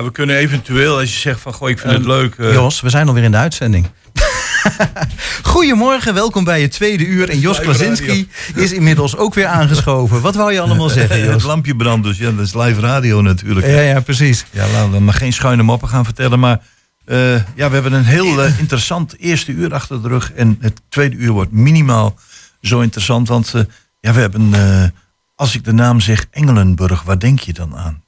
Ja, we kunnen eventueel, als je zegt van, goh, ik vind het leuk... eh, Jos, we zijn alweer in de uitzending. Goedemorgen, welkom bij het tweede uur. En Jos Klasinski is inmiddels ook weer aangeschoven. Wat wou je allemaal zeggen, het Jos? lampje brandt, dus ja, dat is live radio natuurlijk. Ja, ja, precies. Ja, laten we maar geen schuine moppen gaan vertellen. Maar eh, ja, we hebben een heel eh, interessant eerste uur achter de rug. En het tweede uur wordt minimaal zo interessant. Want ja, we hebben, als ik de naam zeg Engelenburg, waar denk je dan aan?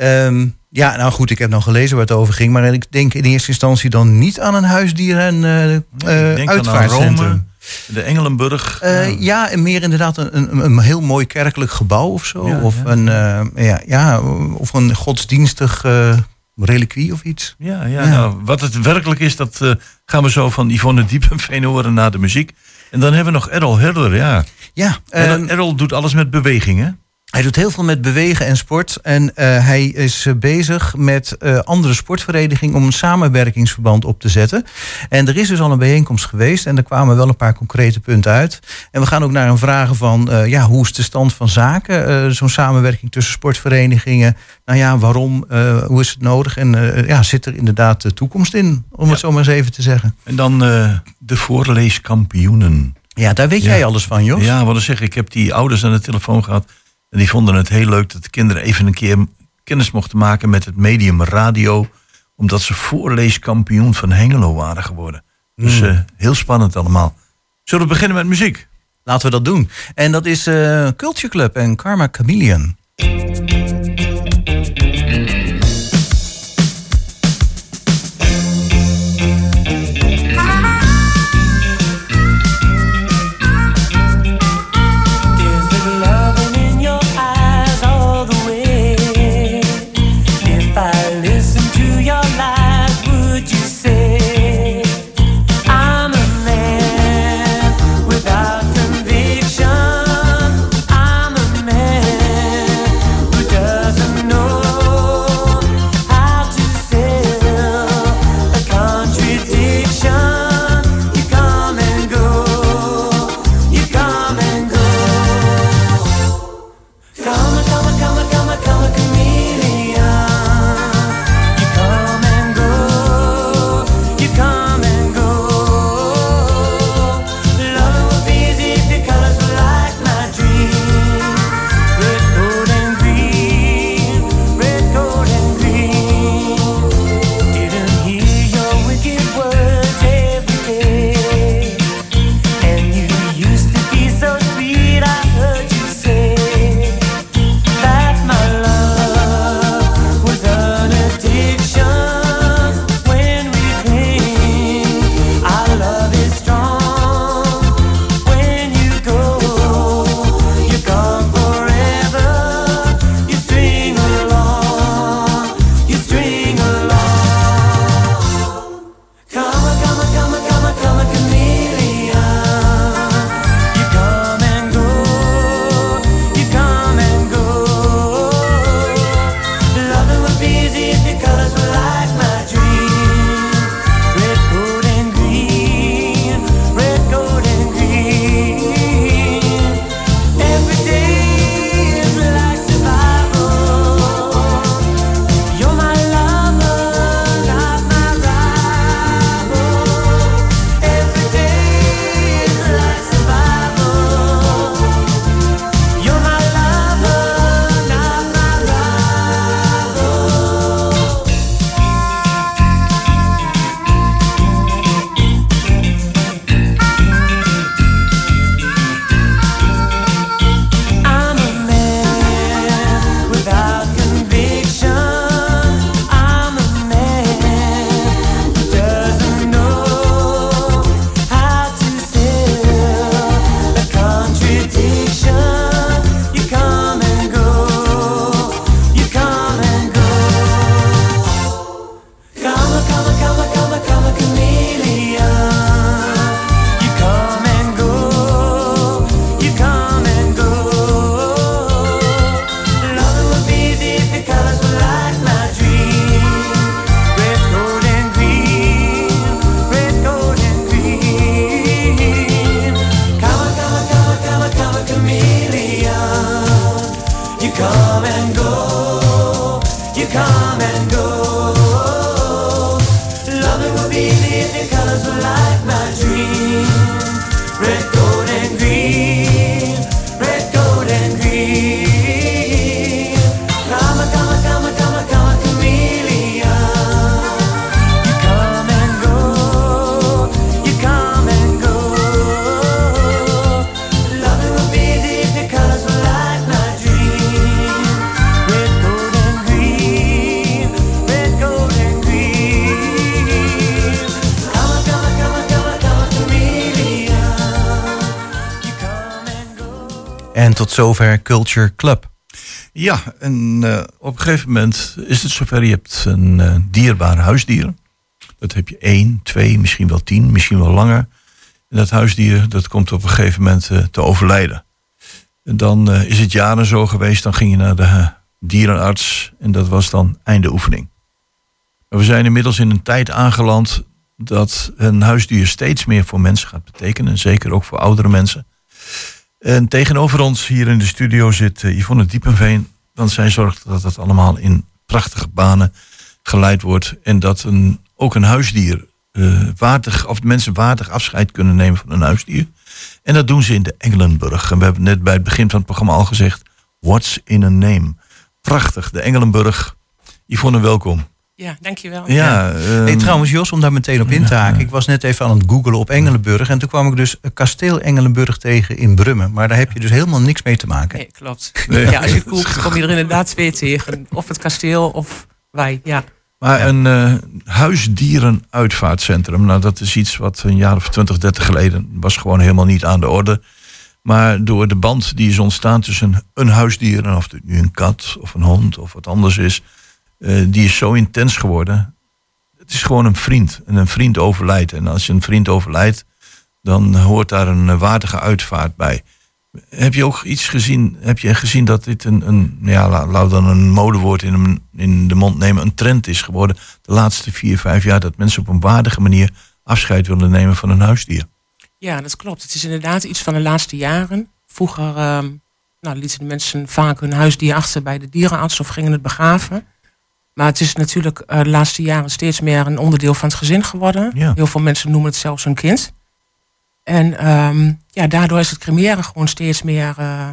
Ehm, ja, nou goed, ik heb nog gelezen waar het over ging. Maar ik denk in eerste instantie dan niet aan een huisdier en ik eh, denk aan. Rome, de Engelenburg. Eh, Ja. meer inderdaad een, een, een heel mooi kerkelijk gebouw of zo. Ja, of, ja. Een, eh, ja, ja, of een godsdienstig reliquie of iets. Ja, ja. Nou, wat het werkelijk is, dat gaan we zo van Yvonne Diepenveen horen na de muziek. En dan hebben we nog Errol Herder, ja. Ja, En ehm, Errol doet alles met beweging, hè? Hij doet heel veel met bewegen en sport. En eh, hij is eh, bezig met eh, andere sportverenigingen om een samenwerkingsverband op te zetten. En er is dus al een bijeenkomst geweest en er kwamen wel een paar concrete punten uit. En we gaan ook naar een vragen van ja, hoe is de stand van zaken? Zo'n samenwerking tussen sportverenigingen. Nou ja, waarom? Hoe is het nodig? En ja, zit er inderdaad de toekomst in? Om Ja. het zo maar eens even te zeggen. En dan de voorleeskampioenen. Ja, daar weet Ja. jij alles van, Jos. Ja, wat ik zeg, ik heb die ouders aan de telefoon gehad. En die vonden het heel leuk dat de kinderen even een keer kennis mochten maken met het medium radio. Omdat ze voorleeskampioen van Hengelo waren geworden. Dus Hmm. eh, heel spannend allemaal. Zullen we beginnen met muziek? Laten we dat doen. En dat is eh Culture Club en Karma Chameleon. the colors will light. Zover Culture Club. Ja, en eh, op een gegeven moment is het zover. Je hebt een eh, dierbaar huisdier. Dat heb je één, twee, misschien wel tien, misschien wel langer. En dat huisdier dat komt op een gegeven moment eh, te overlijden. En dan is het jaren zo geweest. Dan ging je naar de dierenarts. En dat was dan einde oefening. Maar we zijn inmiddels in een tijd aangeland dat een huisdier steeds meer voor mensen gaat betekenen. Zeker ook voor oudere mensen. En tegenover ons hier in de studio zit eh, Yvonne Diepenveen. Want zij zorgt dat het allemaal in prachtige banen geleid wordt. En dat een, ook een huisdier eh, waardig, of mensen waardig afscheid kunnen nemen van een huisdier. En dat doen ze in de Engelenburg. En we hebben net bij het begin van het programma al gezegd: What's in a name? Prachtig, de Engelenburg. Yvonne, welkom. Ja, dankjewel. Ja, Hey, ehm, trouwens, Jos, om daar meteen op in te haken. Ik was net even aan het googelen op Engelenburg. En toen kwam ik dus eh, kasteel Engelenburg tegen in Brummen. Maar daar heb je dus helemaal niks mee te maken. Nee, klopt. Nee. Ja, als je googelt kom je er inderdaad twee tegen. Of het kasteel of wij, ja. Maar een eh, huisdierenuitvaartcentrum, nou dat is iets wat een jaar of 20, 30 geleden was gewoon helemaal niet aan de orde. Maar door de band die is ontstaan tussen een huisdier, en of het nu een kat of een hond of wat anders is, eh, die is zo intens geworden. Het is gewoon een vriend. En een vriend overlijdt. En als je een vriend overlijdt, dan hoort daar een waardige uitvaart bij. Heb je ook iets gezien? Heb je gezien dat dit een, een ja, la- laten we dan een modewoord in, een- in de mond nemen, een trend is geworden de laatste vier, vijf jaar dat mensen op een waardige manier afscheid willen nemen van een huisdier? Ja, dat klopt. Het is inderdaad iets van de laatste jaren. Vroeger ehm, nou, lieten de mensen vaak hun huisdier achter bij de dierenarts of gingen het begraven. Maar het is natuurlijk eh, de laatste jaren steeds meer een onderdeel van het gezin geworden. Ja. Heel veel mensen noemen het zelfs een kind. En ehm, ja, daardoor is het cremeren gewoon steeds meer, eh,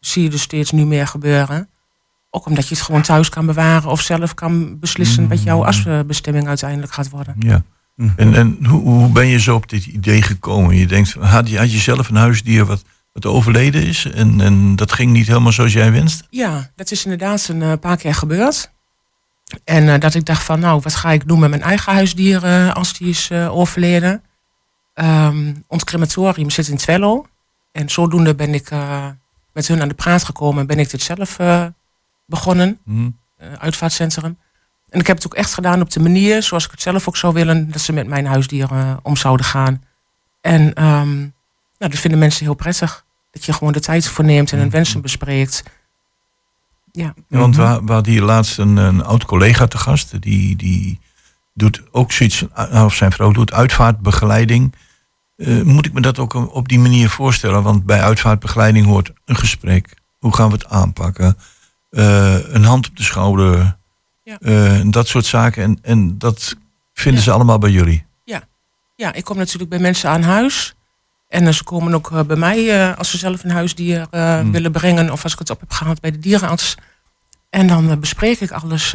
zie je dus steeds nu meer gebeuren. Ook omdat je het gewoon thuis kan bewaren of zelf kan beslissen wat jouw asbestemming uiteindelijk gaat worden. Ja. Mhm. En, en hoe, hoe ben je zo op dit idee gekomen? Je denkt, had je, had je zelf een huisdier wat, wat overleden is en, en dat ging niet helemaal zoals jij wenst? Ja, dat is inderdaad een eh, paar keer gebeurd. En eh, dat ik dacht van, nou, wat ga ik doen met mijn eigen huisdier eh, als die is overleden? Ehm, ons crematorium zit in Twello. En zodoende ben ik met hun aan de praat gekomen en ben ik dit zelf begonnen, Hm? eh, uitvaartcentrum. En ik heb het ook echt gedaan op de manier zoals ik het zelf ook zou willen, dat ze met mijn huisdier eh, om zouden gaan. En ehm, nou, dat vinden mensen heel prettig. Dat je gewoon de tijd voor neemt en hun wensen bespreekt. Ja. Ja, Want we, we hadden hier laatst een, een oud collega te gast. Die, die doet ook zoiets, eh, of zijn vrouw doet uitvaartbegeleiding. Eh, moet ik me dat ook op die manier voorstellen? Want bij uitvaartbegeleiding hoort een gesprek. Hoe gaan we het aanpakken? Eh, een hand op de schouder. Ja. Dat soort zaken. En, en dat vinden Ja. ze allemaal bij jullie. ja, ik kom natuurlijk bij mensen aan huis. En eh, ze komen ook eh, bij mij eh, als ze zelf een huisdier Hmm. willen brengen. Of als ik het op heb gehaald bij de dierenarts. En dan bespreek ik alles.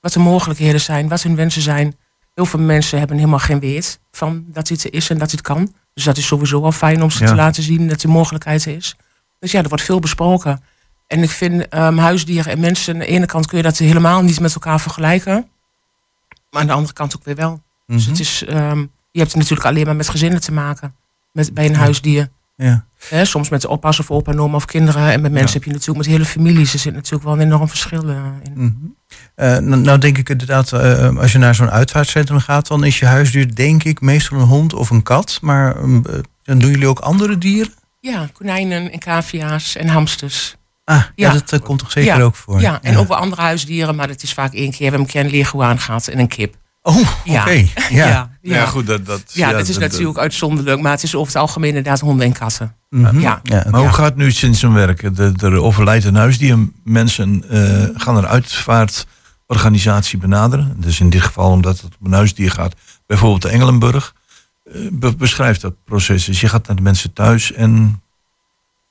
wat de mogelijkheden zijn, wat hun wensen zijn. Heel veel mensen hebben helemaal geen weet van dat dit er is en dat dit kan. Dus dat is sowieso al fijn om ze Ja. te laten zien dat die mogelijkheid er is. Dus ja, er wordt veel besproken. En ik vind ehm, huisdieren en mensen, aan de ene kant kun je dat helemaal niet met elkaar vergelijken. Maar aan de andere kant ook weer wel. Dus Mhm. het is, ehm, je hebt natuurlijk alleen maar met gezinnen te maken. Met, bij een huisdier. Ja. Hè, soms met de oppas of opa, en oma of kinderen. En met mensen Ja. heb je natuurlijk met hele families. Er zit natuurlijk wel een enorm verschil eh, in. Mhm. Eh, nou, nou denk ik inderdaad, eh, als je naar zo'n uitvaartcentrum gaat, dan is je huisdier denk ik meestal een hond of een kat. Maar eh, dan doen jullie ook andere dieren? Ja, konijnen en cavia's en hamsters. Ah, ja, Ja. dat komt toch zeker Ja. ook voor? Ja, en ook wel andere huisdieren. Maar het is vaak één keer. We hebben een keer een leergoaan gehad en een kip. Oh, oké. Ja. Ja. ja. ja. goed, dat, dat, Ja, dat is natuurlijk uitzonderlijk. Maar het is over het algemeen inderdaad honden en katten. Mhm. Ja. Maar hoe gaat het nu sinds zijn werk? De- Er overlijdt een huisdier. Mensen eh, gaan er uitvaart organisatie benaderen. Dus in dit geval omdat het om een huisdier gaat. Bijvoorbeeld de Engelenburg. Eh, be- beschrijf dat proces. Dus je gaat naar de mensen thuis en...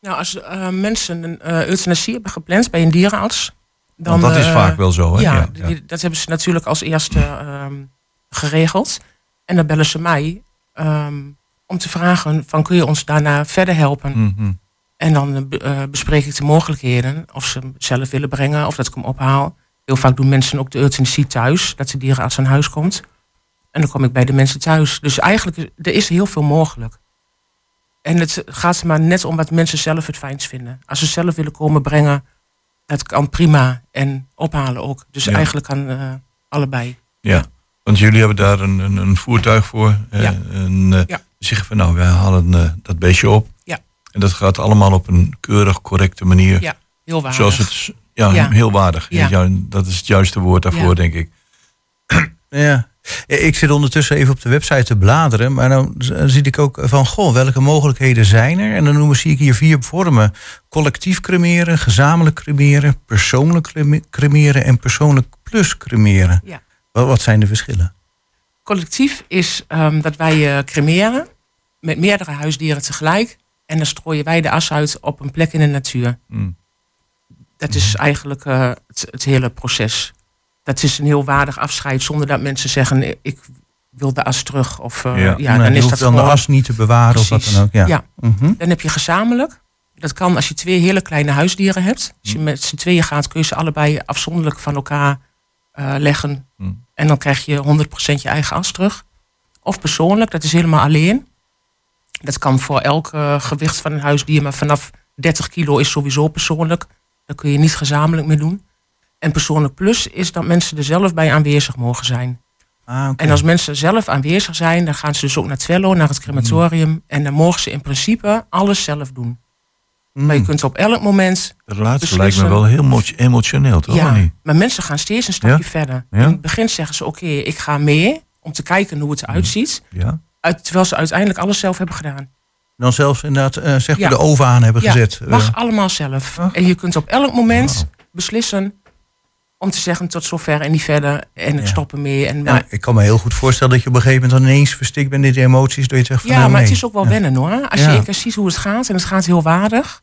Nou, als eh, mensen een eh, euthanasie hebben gepland bij een dierenarts... Dan, want dat is eh, vaak wel zo. Hè? Ja, dat hebben ze natuurlijk als eerste ehm, geregeld. En dan bellen ze mij ehm, om te vragen van kun je ons daarna verder helpen. Mhm. En dan eh, bespreek ik de mogelijkheden of ze hem zelf willen brengen of dat ik hem ophaal. Heel vaak doen mensen ook de euthanasie thuis, dat de dierenarts aan huis komt. En dan kom ik bij de mensen thuis. Dus eigenlijk, er is heel veel mogelijk. En het gaat maar net om wat mensen zelf het fijnst vinden. Als ze zelf willen komen brengen, dat kan prima. En ophalen ook. Dus Ja. eigenlijk kan eh, allebei. Ja, want jullie hebben daar een, een, een voertuig voor. Ja. En eh, Ja. zeggen van nou, wij halen eh, dat beestje op. Ja. En dat gaat allemaal op een keurig, correcte manier. Ja, heel waardig. Zoals het, ja, Ja. heel waardig. Ja. Dat is het juiste woord daarvoor, denk ik. Ja. Ik zit ondertussen even op de website te bladeren, maar dan zie ik ook van, goh, welke mogelijkheden zijn er? En dan noemen, zie ik hier vier vormen. Collectief cremeren, gezamenlijk cremeren, persoonlijk creme- cremeren en persoonlijk plus cremeren. Ja. Wat, wat zijn de verschillen? Collectief is ehm, dat wij eh, cremeren met meerdere huisdieren tegelijk. En dan strooien wij de as uit op een plek in de natuur. Mm. Dat is eigenlijk eh, het, het hele proces. Dat is een heel waardig afscheid zonder dat mensen zeggen: ik wil de as terug. Of eh, ja, Ja. Dan is dat dan de as niet te bewaren of wat dan ook. Ja. Ja. Mhm. Dan heb je gezamenlijk. Dat kan als je twee hele kleine huisdieren hebt. Als je met z'n tweeën gaat, kun je ze allebei afzonderlijk van elkaar eh, leggen. Mm. En dan krijg je 100% je eigen as terug. Of persoonlijk, dat is helemaal alleen. Dat kan voor elk eh, gewicht van een huisdier, maar vanaf 30 kilo is sowieso persoonlijk. Dat kun je niet gezamenlijk meer doen. En persoonlijk plus is dat mensen er zelf bij aanwezig mogen zijn. Ah, oké. En als mensen zelf aanwezig zijn, dan gaan ze dus ook naar Twello, naar het crematorium. En dan mogen ze in principe alles zelf doen. Mm. Maar je kunt op elk moment. Laatste Beslissen. lijkt me wel heel mo- emotioneel, toch? Ja, niet? maar mensen gaan steeds een stapje Ja? verder. Ja? In het begin zeggen ze: Oké, ik ga mee om te kijken hoe het eruit ziet. Ja? Uit, terwijl ze uiteindelijk alles zelf hebben gedaan. Dan zelfs inderdaad eh, zeg maar de oven aan hebben gezet. Eh, mag allemaal zelf. Ach. En je kunt op elk moment beslissen om te zeggen tot zover en niet verder. En ik Ja. stop ermee. En, nou, ik kan me heel goed voorstellen dat je op een gegeven moment dan ineens verstikt bent in de emoties. Dat je zegt van, Ja, nou, maar het is ook wel Ja. wennen hoor. Als Ja. je één keer ziet hoe het gaat en het gaat heel waardig,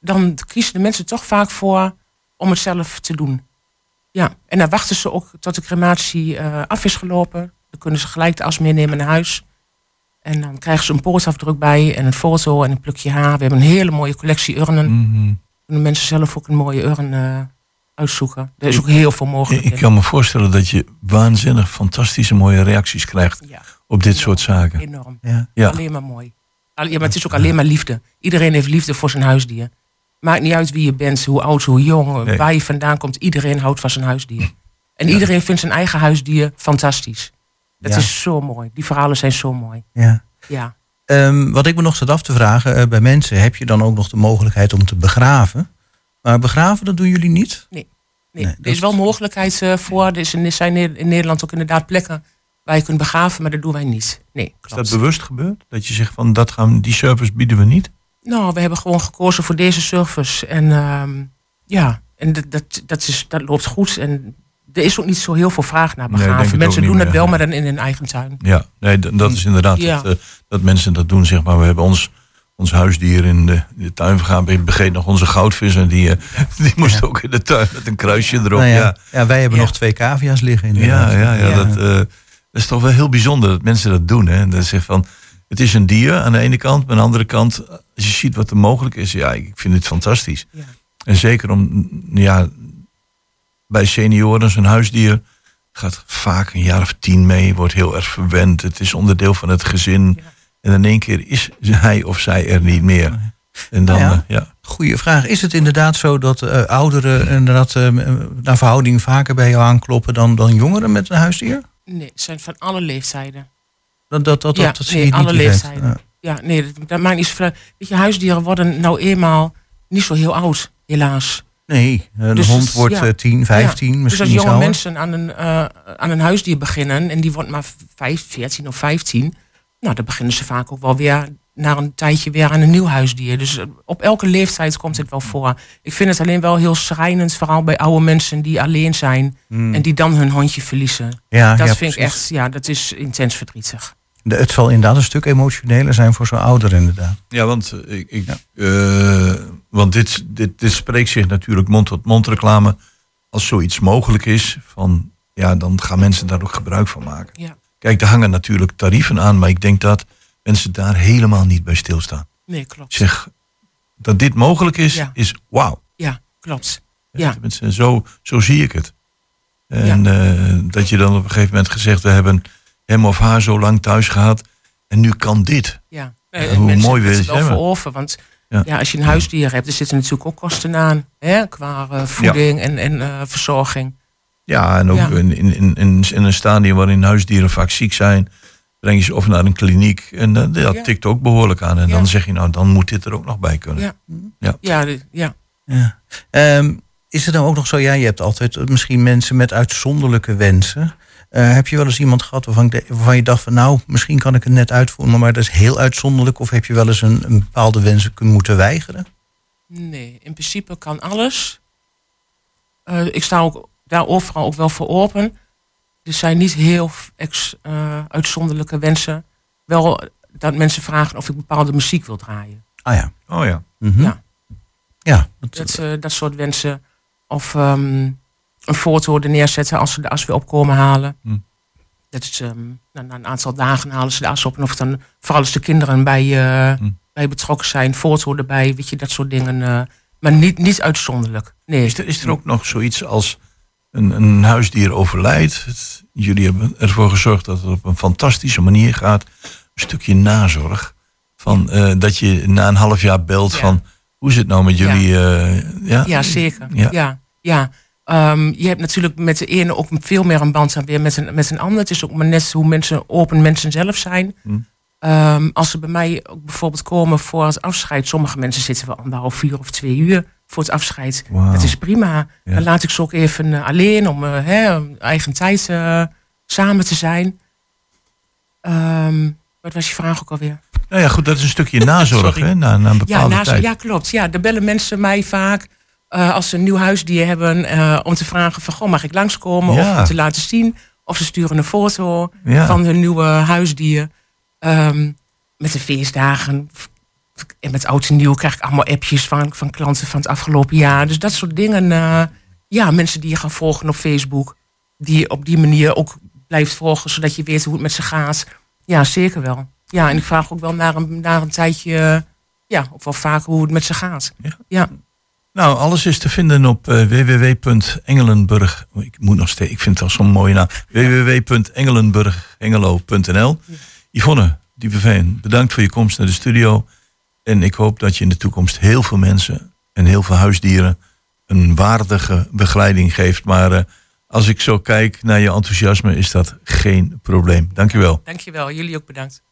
dan kiezen de mensen toch vaak voor om het zelf te doen. Ja, en dan wachten ze ook tot de crematie eh, af is gelopen. Dan kunnen ze gelijk de as meenemen naar huis. En dan krijgen ze een poortafdruk bij en een foto en een plukje haar. We hebben een hele mooie collectie urnen. Mhm. Kunnen mensen zelf ook een mooie urn eh, uitzoeken. Er is ook heel veel mogelijk. Ik kan me voorstellen dat je waanzinnig fantastische mooie reacties krijgt ja, op dit soort zaken. enorm. Ja. Ja. Alleen maar mooi. Al- Ja, maar het is ook alleen maar liefde. Iedereen heeft liefde voor zijn huisdier. Maakt niet uit wie je bent, hoe oud, hoe jong, Nee. waar je vandaan komt. Iedereen houdt van zijn huisdier. En iedereen vindt zijn eigen huisdier fantastisch. Dat Ja. is zo mooi. Die verhalen zijn zo mooi. Ja. Ja. Ehm, wat ik me nog zat af te vragen, eh, bij mensen heb je dan ook nog de mogelijkheid om te begraven. Maar begraven, dat doen jullie niet? Nee, Nee, er is wel mogelijkheid eh, voor. Er is er zijn in Nederland ook inderdaad plekken waar je kunt begraven, maar dat doen wij niet. Nee, Is dat bewust gebeurd? Dat je zegt van dat gaan, die service bieden we niet? Nou, we hebben gewoon gekozen voor deze service. En ehm, ja, en dat, dat, dat, is, dat loopt goed. En er is ook niet zo heel veel vraag naar begraven. Mensen doen het wel, maar dan in hun eigen tuin. Ja, nee, dat is inderdaad Ja. het, eh, dat mensen dat doen. Zeg maar. We hebben ons, ons huisdier in de, in de tuin vergaan. Ik begreep nog onze goudvis en die, eh, die moest ook in de tuin met een kruisje erop. Nou ja, ja. ja, wij hebben Ja. nog twee cavia's liggen. Ja, inderdaad. ja, ja, Ja. Dat, eh, dat is toch wel heel bijzonder dat mensen dat doen. Hè? Dat zegt van, het is een dier aan de ene kant, maar aan de andere kant, als je ziet wat er mogelijk is, ja, ik vind het fantastisch. Ja. En zeker om, ja, bij senioren, zo'n huisdier gaat vaak een jaar of tien mee, wordt heel erg verwend. Het is onderdeel van het gezin. En in één keer is hij of zij er niet meer. En dan, Nou ja. eh, ja. Goeie vraag. Is het inderdaad zo dat eh, ouderen inderdaad, eh, naar verhouding vaker bij jou aankloppen dan, dan jongeren met een huisdier? Nee, het zijn van alle leeftijden. Dat, dat, dat, Ja, dat, dat zie nee, je niet alle direct. leeftijden. Ja. Ja, nee, dat, dat maakt niet zoveel. Weet je, huisdieren worden nou eenmaal niet zo heel oud, helaas. Nee, een Dus hond wordt ja. eh, 10, 15, dus misschien als iets jonge ouder. mensen aan een, eh, aan een huisdier beginnen en die wordt maar 5, 14 of 15, nou dan beginnen ze vaak ook wel weer na een tijdje weer aan een nieuw huisdier. Dus eh, op elke leeftijd komt het wel voor. Ik vind het alleen wel heel schrijnend, vooral bij oude mensen die alleen zijn en die dan hun hondje verliezen. Ja, Dat ja, vind ik echt, ja, dat is intens verdrietig. De- het zal inderdaad een stuk emotioneler zijn voor zo'n ouder inderdaad. Ja, want, eh, ik, ik, eh, want dit, dit, dit spreekt zich natuurlijk mond-tot-mond reclame. Als zoiets mogelijk is, van, ja, dan gaan mensen daar ook gebruik van maken. Ja, Kijk, er hangen natuurlijk tarieven aan, maar ik denk dat mensen daar helemaal niet bij stilstaan. nee, klopt. Zeg, dat dit mogelijk is, Ja. is wauw. Ja, klopt. Ja. Tenminste, Zo, zo zie ik het. En eh, dat je dan op een gegeven moment gezegd, we hebben hem of haar zo lang thuis gehad. En nu kan dit. Ja. Ja, Eh, hoe mensen mooi wil je het wel veroven, want Ja. ja. als je een huisdier hebt, er zitten natuurlijk ook kosten aan. Hè, qua eh, voeding en, en verzorging. Ja, en ook Ja. In, in, in, in, een stadium waarin huisdieren vaak ziek zijn, breng je ze of naar een kliniek. En eh, dat Ja. tikt ook behoorlijk aan. En Ja. dan zeg je, nou, dan moet dit er ook nog bij kunnen. Ja. Ja. Ja, de- ja. Ja. Ehm, is het dan ook nog zo, ja, je hebt altijd eh, misschien mensen met uitzonderlijke wensen. Eh, heb je wel eens iemand gehad waarvan, ik de- waarvan je dacht van nou, misschien kan ik het net uitvoeren, maar dat is heel uitzonderlijk. Of heb je wel eens een, een bepaalde wens kunnen moeten weigeren? Nee, in principe kan alles. Eh, ik sta ook daar overal ook wel voor open. Er zijn niet heel ex, eh, uitzonderlijke wensen. Wel dat mensen vragen of ik bepaalde muziek wil draaien. Ah ja. Oh ja. Mhm. Ja. Ja, dat, Dat, eh, dat soort wensen. Of ehm, een foto er neerzetten als ze de as weer opkomen halen. Hm. Dat is ehm, na, na een aantal dagen halen ze de as op. En of dan, vooral als de kinderen bij, eh, Hm. bij betrokken zijn, foto erbij, weet je, dat soort dingen. eh, maar niet, niet uitzonderlijk. Nee. Is er, is er ook nog zoiets als een, een huisdier overlijdt? Het- jullie hebben ervoor gezorgd dat het op een fantastische manier gaat. Een stukje nazorg. Van, eh, dat je na een half jaar belt Ja. van... Hoe is het nou met Ja. jullie? eh, ja? Ja, zeker. Ja. Ja, ja. Ehm, je hebt natuurlijk met de ene ook veel meer een band dan weer met een, met een ander. Het is ook maar net hoe mensen, open mensen zelf zijn. Hm. Ehm, als ze bij mij ook bijvoorbeeld komen voor het afscheid. Sommige mensen zitten wel anderhalf uur of twee uur voor het afscheid. Dat is prima. Ja. Dan laat ik ze ook even eh, alleen om eh, hè, eigen tijd eh, samen te zijn. Ehm, wat was je vraag ook alweer? Nou ja, goed, dat is een stukje nazorg, hè? Na, na een Ja, bepaalde naast, tijd. ja, klopt. Ja, dan bellen mensen mij vaak als ze een nieuw huisdier hebben om te vragen van, goh, mag ik langskomen Ja. of om te laten zien? Of ze sturen een foto Ja. van hun nieuwe huisdier Ehm, met de feestdagen en met oud en nieuw krijg ik allemaal appjes van, van klanten van het afgelopen jaar. Dus dat soort dingen. eh, ja, mensen die je gaan volgen op Facebook, die je op die manier ook blijft volgen, zodat je weet hoe het met ze gaat. Ja, zeker wel. Ja, en ik vraag ook wel naar een, naar een tijdje, ja, ook wel vaak hoe het met ze gaat. Ja. ja. Nou, alles is te vinden op eh, www.engelenburg. Oh, Ik moet nog steeds, ik vind het wel zo'n mooie naam. www.engelenburghengelo.nl. Yvonne Diepeveen, bedankt voor je komst naar de studio. En ik hoop dat je in de toekomst heel veel mensen en heel veel huisdieren een waardige begeleiding geeft. Maar eh, als ik zo kijk naar je enthousiasme, is dat geen probleem. Dankjewel. Dankjewel, jullie ook bedankt.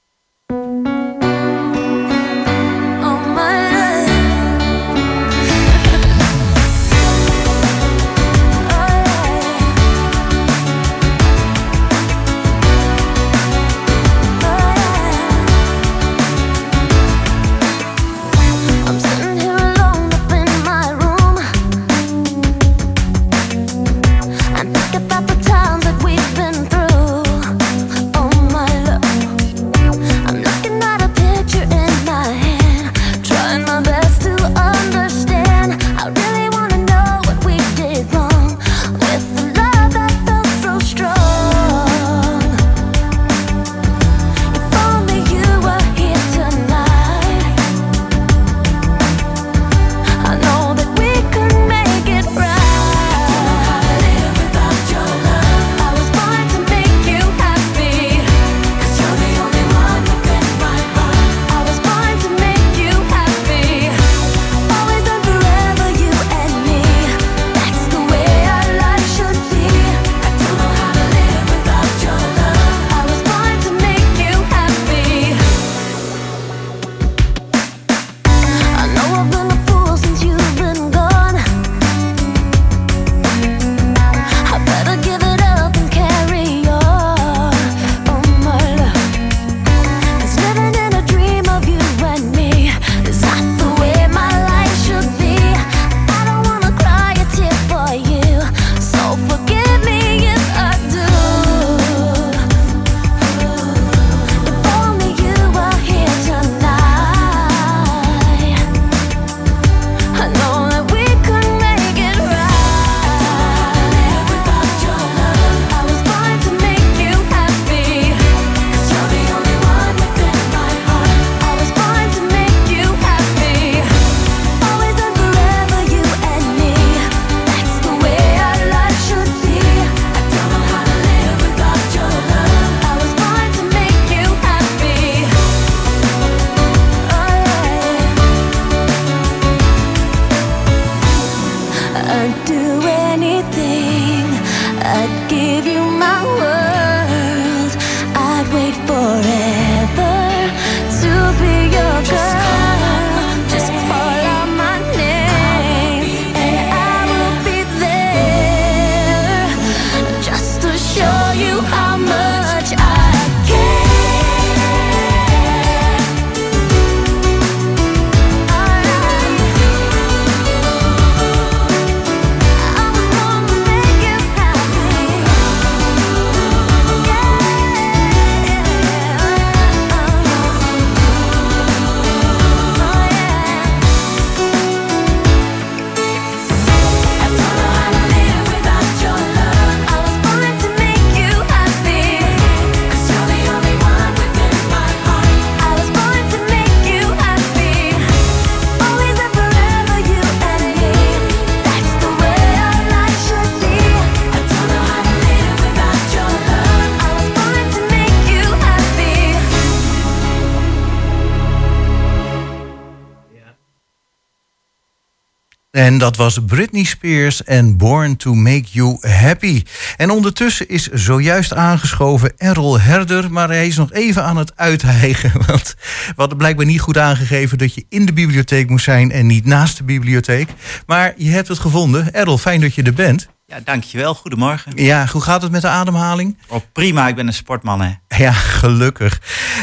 En dat was Britney Spears en Born to Make You Happy. En ondertussen is zojuist aangeschoven Errol Herder, maar hij is nog even aan het uithijgen. Want we hadden blijkbaar niet goed aangegeven dat je in de bibliotheek moest zijn en niet naast de bibliotheek. Maar je hebt het gevonden. Errol, fijn dat je er bent. Ja, dankjewel. Goedemorgen. Ja, hoe gaat het met de ademhaling? Oh, prima, ik ben een sportman hè. Ja, gelukkig.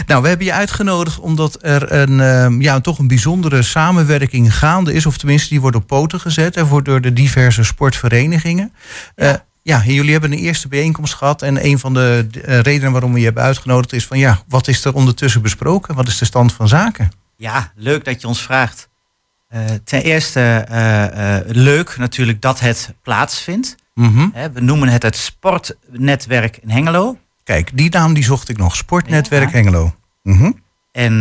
Nou, we hebben je uitgenodigd omdat er een, ehm, ja, toch een bijzondere samenwerking gaande is. Of tenminste, die wordt op poten gezet en wordt door de diverse sportverenigingen. Ja. ja, en jullie hebben een eerste bijeenkomst gehad. En een van de eh, redenen waarom we je hebben uitgenodigd is van ja, wat is er ondertussen besproken? Wat is de stand van zaken? Ja, leuk dat je ons vraagt. Eh, ten eerste eh, eh, leuk natuurlijk dat het plaatsvindt. Mhm. We noemen het het sportnetwerk in Hengelo. Kijk, die naam die zocht ik nog. Sportnetwerk Ja. Hengelo. Mhm. En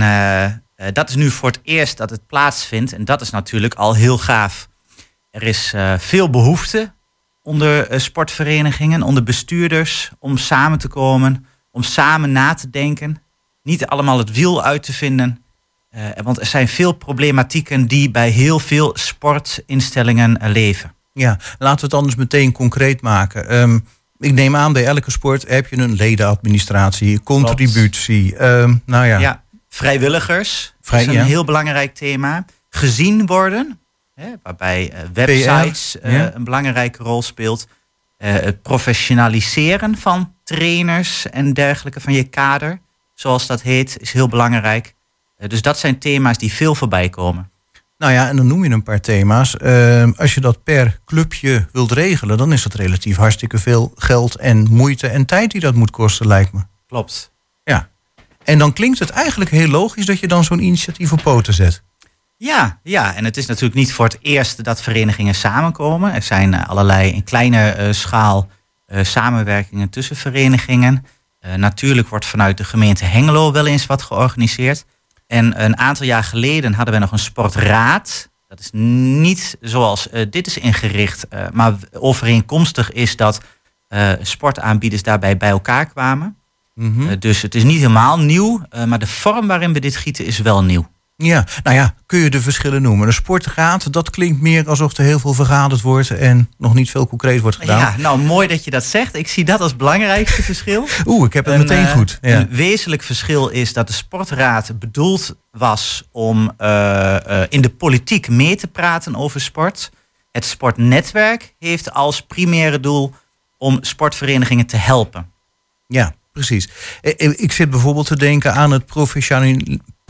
dat is nu voor het eerst dat het plaatsvindt. En dat is natuurlijk al heel gaaf. Er is veel behoefte onder sportverenigingen, onder bestuurders, om samen te komen, om samen na te denken. Niet allemaal het wiel uit te vinden. Eh, want er zijn veel problematieken die bij heel veel sportinstellingen leven. Ja, laten we het anders meteen concreet maken. Ehm, ik neem aan, bij elke sport heb je een ledenadministratie, contributie. Ehm, nou ja, Ja, vrijwilligers Vrij- is een ja. heel belangrijk thema. Gezien worden, hè, waarbij eh, websites PR, eh, ja. een belangrijke rol speelt. Het professionaliseren van trainers en dergelijke van je kader, zoals dat heet, is heel belangrijk. Eh, dus dat zijn thema's die veel voorbij komen. Nou ja, en dan noem je een paar thema's. Ehm, als je dat per clubje wilt regelen, dan is dat relatief hartstikke veel geld en moeite en tijd die dat moet kosten, lijkt me. Klopt. Ja. En dan klinkt het eigenlijk heel logisch dat je dan zo'n initiatief op poten zet. Ja, ja, en het is natuurlijk niet voor het eerst dat verenigingen samenkomen. Er zijn eh, allerlei in kleine eh, schaal samenwerkingen tussen verenigingen. Natuurlijk wordt vanuit de gemeente Hengelo wel eens wat georganiseerd. En een aantal jaar geleden hadden we nog een sportraad. Dat is niet zoals eh, dit is ingericht, eh, maar overeenkomstig is dat eh, sportaanbieders daarbij bij elkaar kwamen. Mhm. Dus het is niet helemaal nieuw, maar de vorm waarin we dit gieten is wel nieuw. Ja, nou ja, kun je de verschillen noemen. Een sportraad, dat klinkt meer alsof er heel veel vergaderd wordt en nog niet veel concreet wordt gedaan. Ja, nou mooi dat je dat zegt. Ik zie dat als belangrijkste verschil. Oeh, ik heb het Een, meteen eh, goed. Ja. Een wezenlijk verschil is dat de sportraad bedoeld was om eh, eh, in de politiek mee te praten over sport. Het sportnetwerk heeft als primaire doel om sportverenigingen te helpen. Ja, precies. Ik zit bijvoorbeeld te denken aan het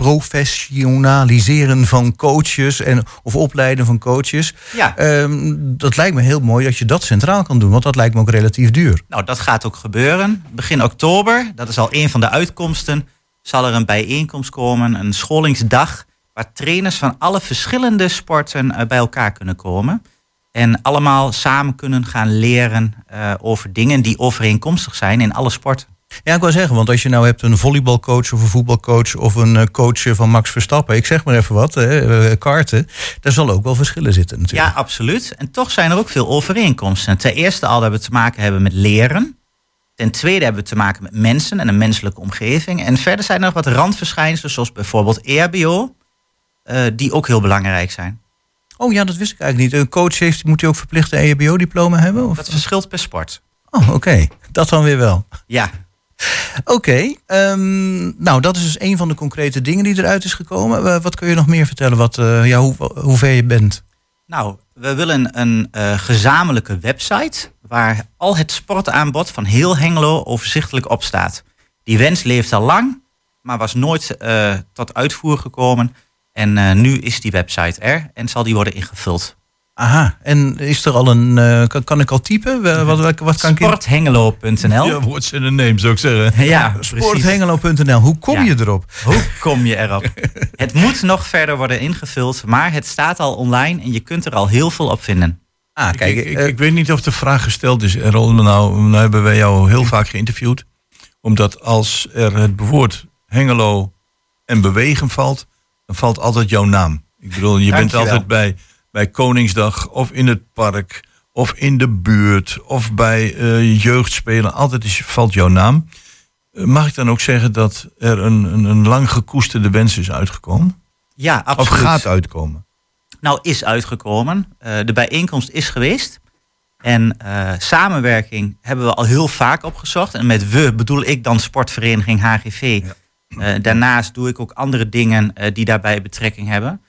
professionaliseren van coaches en, of opleiden van coaches. Ja, Ehm, dat lijkt me heel mooi dat je dat centraal kan doen, want dat lijkt me ook relatief duur. nou dat gaat ook gebeuren. Begin oktober, dat is al een van de uitkomsten, zal er een bijeenkomst komen, een scholingsdag, waar trainers van alle verschillende sporten eh, bij elkaar kunnen komen. En allemaal samen kunnen gaan leren eh, over dingen die overeenkomstig zijn in alle sporten. Ja, ik wil zeggen, want als je nou hebt een volleybalcoach of een voetbalcoach of een eh, coach van Max Verstappen, ik zeg maar even wat, hè, eh, karten, daar zal ook wel verschillen zitten natuurlijk. Ja, absoluut. En toch zijn er ook veel overeenkomsten. Ten eerste al dat we te maken hebben met leren. Ten tweede hebben we te maken met mensen en een menselijke omgeving. En verder zijn er nog wat randverschijnselen, zoals bijvoorbeeld EHBO, eh, die ook heel belangrijk zijn. Oh ja, dat wist ik eigenlijk niet. Een coach heeft, moet hij ook verplicht een EHBO-diploma hebben? Of? Dat verschilt per sport. Oh, oké. Dat dan weer wel. Ja, Oké, ehm, nou dat is dus een van de concrete dingen die eruit is gekomen. Eh, wat kun je nog meer vertellen, wat, eh, ja, hoe, hoe ver je bent? Nou, we willen een eh, gezamenlijke website waar al het sportaanbod van heel Hengelo overzichtelijk op staat. Die wens leeft al lang, maar was nooit tot uitvoer gekomen. En nu is die website er en zal die worden ingevuld. Aha, en is er al een, eh, kan, kan ik al typen? Wat, wat, wat kan? Sporthengelo.nl Ja, what's in a name, zou ik zeggen. Ja. Sporthengelo.nl, hoe kom Ja. je erop? Hoe kom je erop? het moet nog verder worden ingevuld, maar het staat al online en je kunt er al heel veel op vinden. Ah, kijk, ik, ik, eh, ik weet niet of de vraag gesteld is, Errol. Nou, nou hebben wij jou heel vaak geïnterviewd. Omdat als er het woord Hengelo en bewegen valt, dan valt altijd jouw naam. Ik bedoel, je bent altijd bij, bij Koningsdag of in het park of in de buurt of bij eh, jeugdspelen. Altijd is, valt jouw naam. Eh, Mag ik dan ook zeggen dat er een, een, een lang gekoesterde wens is uitgekomen? Ja, Of absoluut. gaat uitkomen? Nou, is uitgekomen. Eh, de bijeenkomst is geweest. En samenwerking hebben we al heel vaak opgezocht. En met we bedoel ik dan sportvereniging HGV. Daarnaast doe ik ook andere dingen die daarbij betrekking hebben.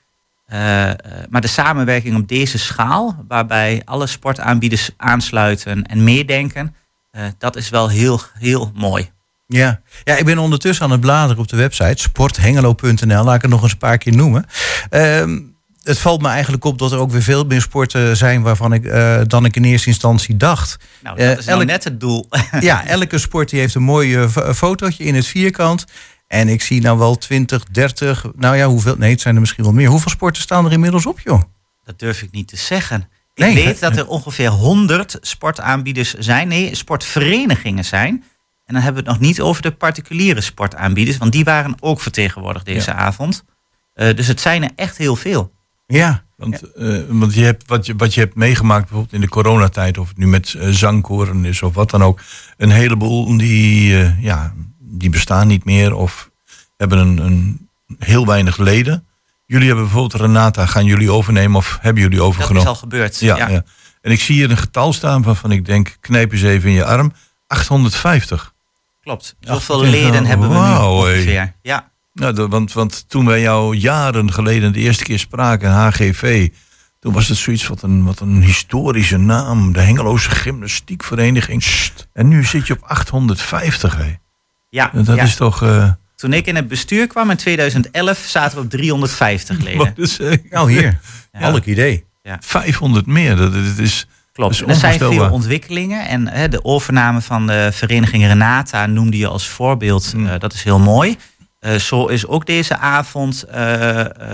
Eh, eh, maar de samenwerking op deze schaal, waarbij alle sportaanbieders aansluiten en meedenken, eh, dat is wel heel, heel mooi. Ja. ja, ik ben ondertussen aan het bladeren op de website sporthengelo.nl. Laat ik het nog eens een paar keer noemen. Ehm, het valt me eigenlijk op dat er ook weer veel meer sporten zijn waarvan ik dan ik in eerste instantie dacht. Nou, dat is nou elk- net het doel. ja, elke sport die heeft een mooi fo- fotootje in het vierkant. En ik zie nou wel 20, 30, nou ja, hoeveel? Nee, het zijn er misschien wel meer. Hoeveel sporten staan er inmiddels op, joh? Dat durf ik niet te zeggen. Ik weet dat er ongeveer 100 sportaanbieders zijn. Nee, sportverenigingen zijn. En dan hebben we het nog niet over de particuliere sportaanbieders. Want die waren ook vertegenwoordigd deze avond. Eh, dus het zijn er echt heel veel. Ja, Want, eh, want je hebt, wat, je, wat je hebt meegemaakt bijvoorbeeld in de coronatijd, of het nu met eh, zangkoren is of wat dan ook, een heleboel die, eh, ja, die bestaan niet meer of hebben een, een heel weinig leden. Jullie hebben bijvoorbeeld Renata, gaan jullie overnemen of hebben jullie Dat overgenomen? is al gebeurd. ja, ja. En ik zie hier een getal staan waarvan ik denk, knijp eens even in je arm, 850. klopt. Zoveel denk, leden hebben we nu ongeveer. Ja. Nou, de- want, want toen wij jou jaren geleden de eerste keer spraken, HGV, toen was het zoiets wat een, wat een historische naam. De Hengeloze Gymnastiekvereniging. En nu zit je op 850. Hè. Ja, Dat ja. is toch. eh, Toen ik in het bestuur kwam in 2011 zaten we op 350 leden. is, eh, nou hier. Ja. Elk idee. 500 meer. Dat, dat is, Klopt. Dat is er zijn veel ontwikkelingen. En hè, de overname van de vereniging Renata noemde je als voorbeeld. Hmm. Eh, dat is heel mooi. Eh, zo is ook deze avond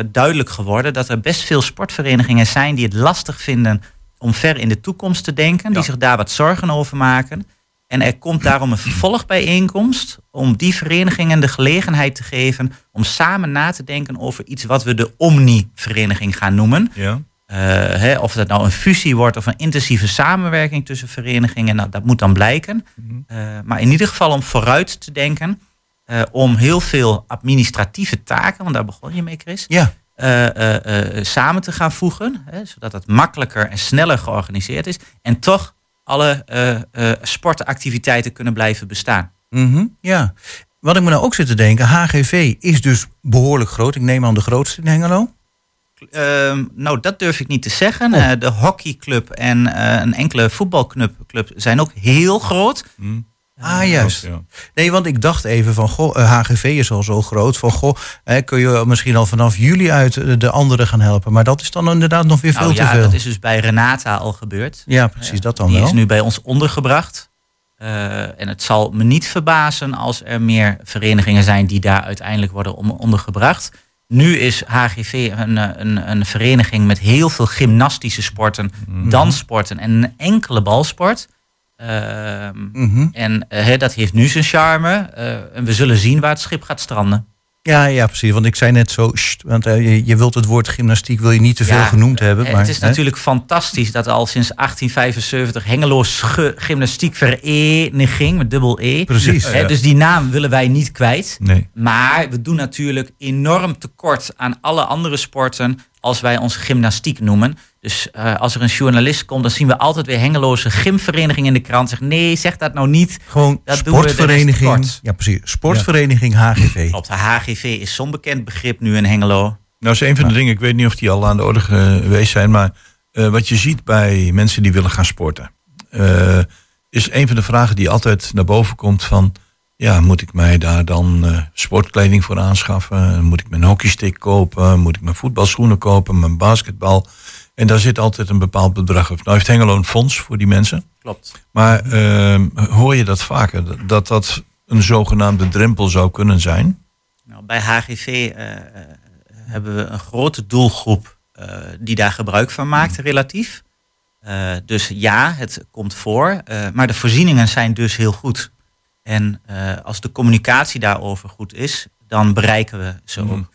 duidelijk geworden dat er best veel sportverenigingen zijn die het lastig vinden om ver in de toekomst te denken, die Ja. zich daar wat zorgen over maken. En er komt daarom een vervolgbijeenkomst om die verenigingen de gelegenheid te geven om samen na te denken over iets wat we de Omni-vereniging gaan noemen. ja. Eh, hè, of dat nou een fusie wordt of een intensieve samenwerking tussen verenigingen, nou, dat moet dan blijken. Eh, maar in ieder geval om vooruit te denken, eh, om heel veel administratieve taken, want daar begon je mee, Chris, Ja, samen te gaan voegen, hè, zodat het makkelijker en sneller georganiseerd is en toch alle eh, sportactiviteiten kunnen blijven bestaan. mhm, ja. Wat ik me nou ook zit te denken, HGV is dus behoorlijk groot. Ik neem aan de grootste in Hengelo. Ehm, nou, dat durf ik niet te zeggen. Oh. Eh, de hockeyclub en een enkele voetbalclub club zijn ook heel groot. Hm. Ah, juist. Ja. Nee, want ik dacht even van, goh, eh, HGV is al zo groot. Van, goh, hè, kun je misschien al vanaf juli uit eh, de anderen gaan helpen. Maar dat is dan inderdaad nog weer veel Nou te ja, veel. dat is dus bij Renata al gebeurd. Ja, precies, dat dan Die wel. is nu bij ons ondergebracht. Eh, en het zal me niet verbazen als er meer verenigingen zijn die daar uiteindelijk worden ondergebracht. Nu is HGV een, eh, een, een vereniging met heel veel gymnastische sporten, Mhm. danssporten en een enkele balsport. Ehm, Mhm. En eh, dat heeft nu zijn charme. eh, en we zullen zien waar het schip gaat stranden. Ja, ja, precies. Want ik zei net zo, sst, want eh, je, je wilt het woord gymnastiek wil je niet te veel Ja, genoemd hebben. Maar, het is hè? natuurlijk fantastisch dat al sinds 1875 Hengelo Sche- Gymnastiekvereniging met dubbel E. Precies. Hè, Dus die naam willen wij niet kwijt. Nee. Maar we doen natuurlijk enorm tekort aan alle andere sporten. Als wij ons gymnastiek noemen. Dus eh, als er een journalist komt, dan zien we altijd weer Hengeloze gymvereniging in de krant. Zeg nee, zeg dat nou niet. Gewoon Dat sportvereniging. Ja, precies. Sportvereniging HGV. Op de HGV is zo'n bekend begrip nu in Hengelo. Nou, is een van de dingen, ik weet niet of die al aan de orde geweest zijn, maar eh, wat je ziet bij mensen die willen gaan sporten, eh, is een van de vragen die altijd naar boven komt van, ja, moet ik mij daar dan eh, sportkleding voor aanschaffen? Moet ik mijn hockeystick kopen? Moet ik mijn voetbalschoenen kopen? Mijn basketbal? En daar zit altijd een bepaald bedrag op. Nou heeft Hengelo een fonds voor die mensen. Klopt. Maar eh, hoor je dat vaker? Dat dat een zogenaamde drempel zou kunnen zijn? Nou, bij HGV eh, eh, hebben we een grote doelgroep die daar gebruik van maakt, relatief. Eh, dus ja, het komt voor, maar de voorzieningen zijn dus heel goed. En eh, als de communicatie daarover goed is, dan bereiken we ze Mhm. ook.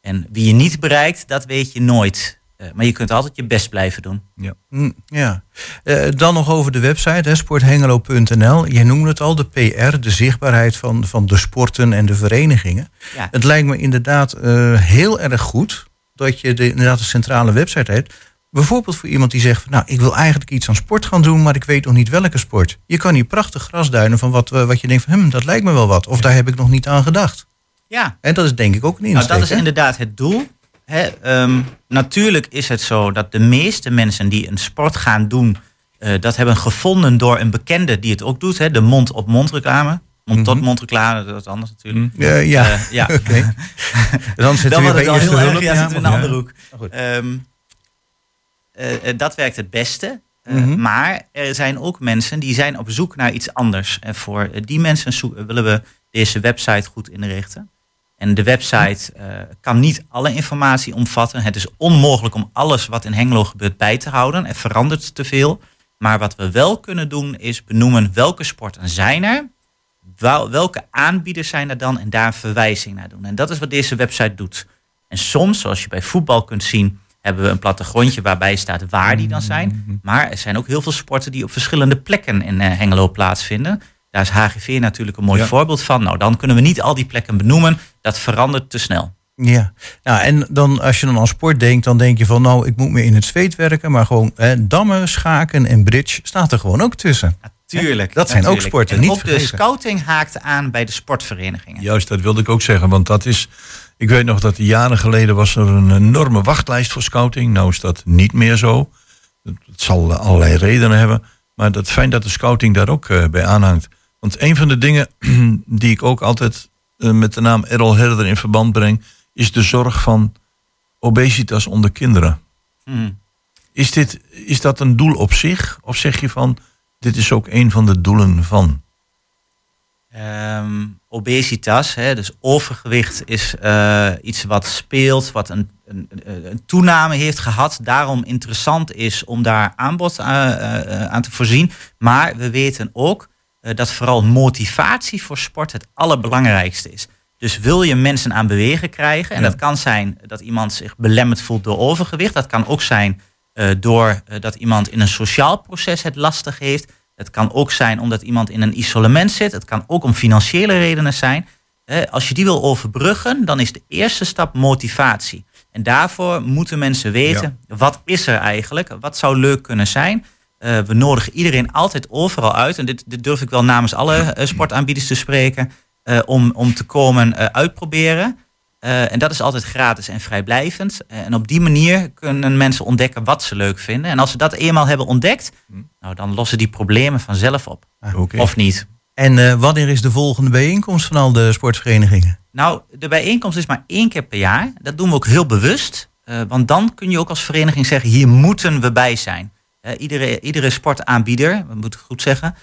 En wie je niet bereikt, dat weet je nooit. Eh, maar je kunt altijd je best blijven doen. Mm, Ja. Eh, dan nog over de website, hè, sporthengelo.nl. Je noemde het al, de PR, de zichtbaarheid van, van de sporten en de verenigingen. Ja. Het lijkt me inderdaad eh, heel erg goed dat je de, inderdaad een centrale website hebt. Bijvoorbeeld voor iemand die zegt, nou, ik wil eigenlijk iets aan sport gaan doen, maar ik weet nog niet welke sport. Je kan hier prachtig grasduinen van wat, eh, wat je denkt van, hm, dat lijkt me wel wat. Of daar heb ik nog niet aan gedacht. Ja, En dat is denk ik ook een Nou, insteek. dat is hè? inderdaad het doel. Hè, ehm, natuurlijk is het zo dat de meeste mensen die een sport gaan doen, eh, dat hebben gevonden door een bekende die het ook doet. Hè, de mond-op-mond reclame. Mond-tot-mond reclame, dat is anders natuurlijk. Ja, ja. Eh, ja. oké. Dan zitten we weer bij heel erg, hulp. ja, zitten we in een andere hoek. goed. Eh, eh, dat werkt het beste. Eh, Mhm. Maar er zijn ook mensen die zijn op zoek naar iets anders. En voor die mensen willen we deze website goed inrichten. En de website kan niet alle informatie omvatten. Het is onmogelijk om alles wat in Hengelo gebeurt bij te houden. Er verandert te veel. Maar wat we wel kunnen doen is benoemen welke sporten zijn er. Wel- welke aanbieders zijn er dan en daar een verwijzing naar doen. En dat is wat deze website doet. En soms, zoals je bij voetbal kunt zien, hebben we een plattegrondje waarbij staat waar die dan zijn. Maar er zijn ook heel veel sporten die op verschillende plekken in eh, Hengelo plaatsvinden. Daar is HGV natuurlijk een mooi Ja. voorbeeld van. Nou, dan kunnen we niet al die plekken benoemen. Dat verandert te snel. Ja, nou en dan als je dan aan sport denkt, dan denk je van nou, ik moet meer in het zweet werken, maar gewoon hè, dammen, schaken en bridge staat er gewoon ook tussen. Natuurlijk. Dat zijn ook natuurlijk. sporten, En niet ook de scouting haakte aan bij de sportverenigingen. Juist, dat wilde ik ook zeggen. Want dat is. Ik weet nog dat jaren geleden was er een enorme wachtlijst voor scouting. Nou is dat niet meer zo. Het zal allerlei redenen hebben. Maar het fijn dat de scouting daar ook eh, bij aanhangt. Want een van de dingen die ik ook altijd eh, met de naam Errol Herder in verband breng, is de zorg van obesitas onder kinderen. Hm. Is, dit, is dat een doel op zich? Of zeg je van, dit is ook een van de doelen van? Ehm, obesitas, hè, dus overgewicht, is eh, iets wat speelt, wat een, een, een toename heeft gehad. Daarom interessant is om daar aanbod eh, eh, aan te voorzien. Maar we weten ook dat vooral motivatie voor sport het allerbelangrijkste is. Dus wil je mensen aan bewegen krijgen, en Ja. dat kan zijn dat iemand zich belemmerd voelt door overgewicht. Dat kan ook zijn eh, door eh, dat iemand in een sociaal proces het lastig heeft. Het kan ook zijn omdat iemand in een isolement zit. Het kan ook om financiële redenen zijn. Als je die wil overbruggen, dan is de eerste stap motivatie. En daarvoor moeten mensen weten, wat is er eigenlijk? Wat zou leuk kunnen zijn? Eh, we nodigen iedereen altijd overal uit. En dit, dit durf ik wel namens alle eh, sportaanbieders te spreken. eh, om, om te komen uitproberen. Eh, en dat is altijd gratis en vrijblijvend. Eh, en op die manier kunnen mensen ontdekken wat ze leuk vinden. En als ze dat eenmaal hebben ontdekt, nou, dan lossen die problemen vanzelf op. Oké. Of niet. En eh, wanneer is de volgende bijeenkomst van al de sportverenigingen? Nou, de bijeenkomst is maar één keer per jaar. Dat doen we ook heel bewust. want dan kun je ook als vereniging zeggen, hier moeten we bij zijn. Iedere, iedere sportaanbieder, we moeten het goed zeggen,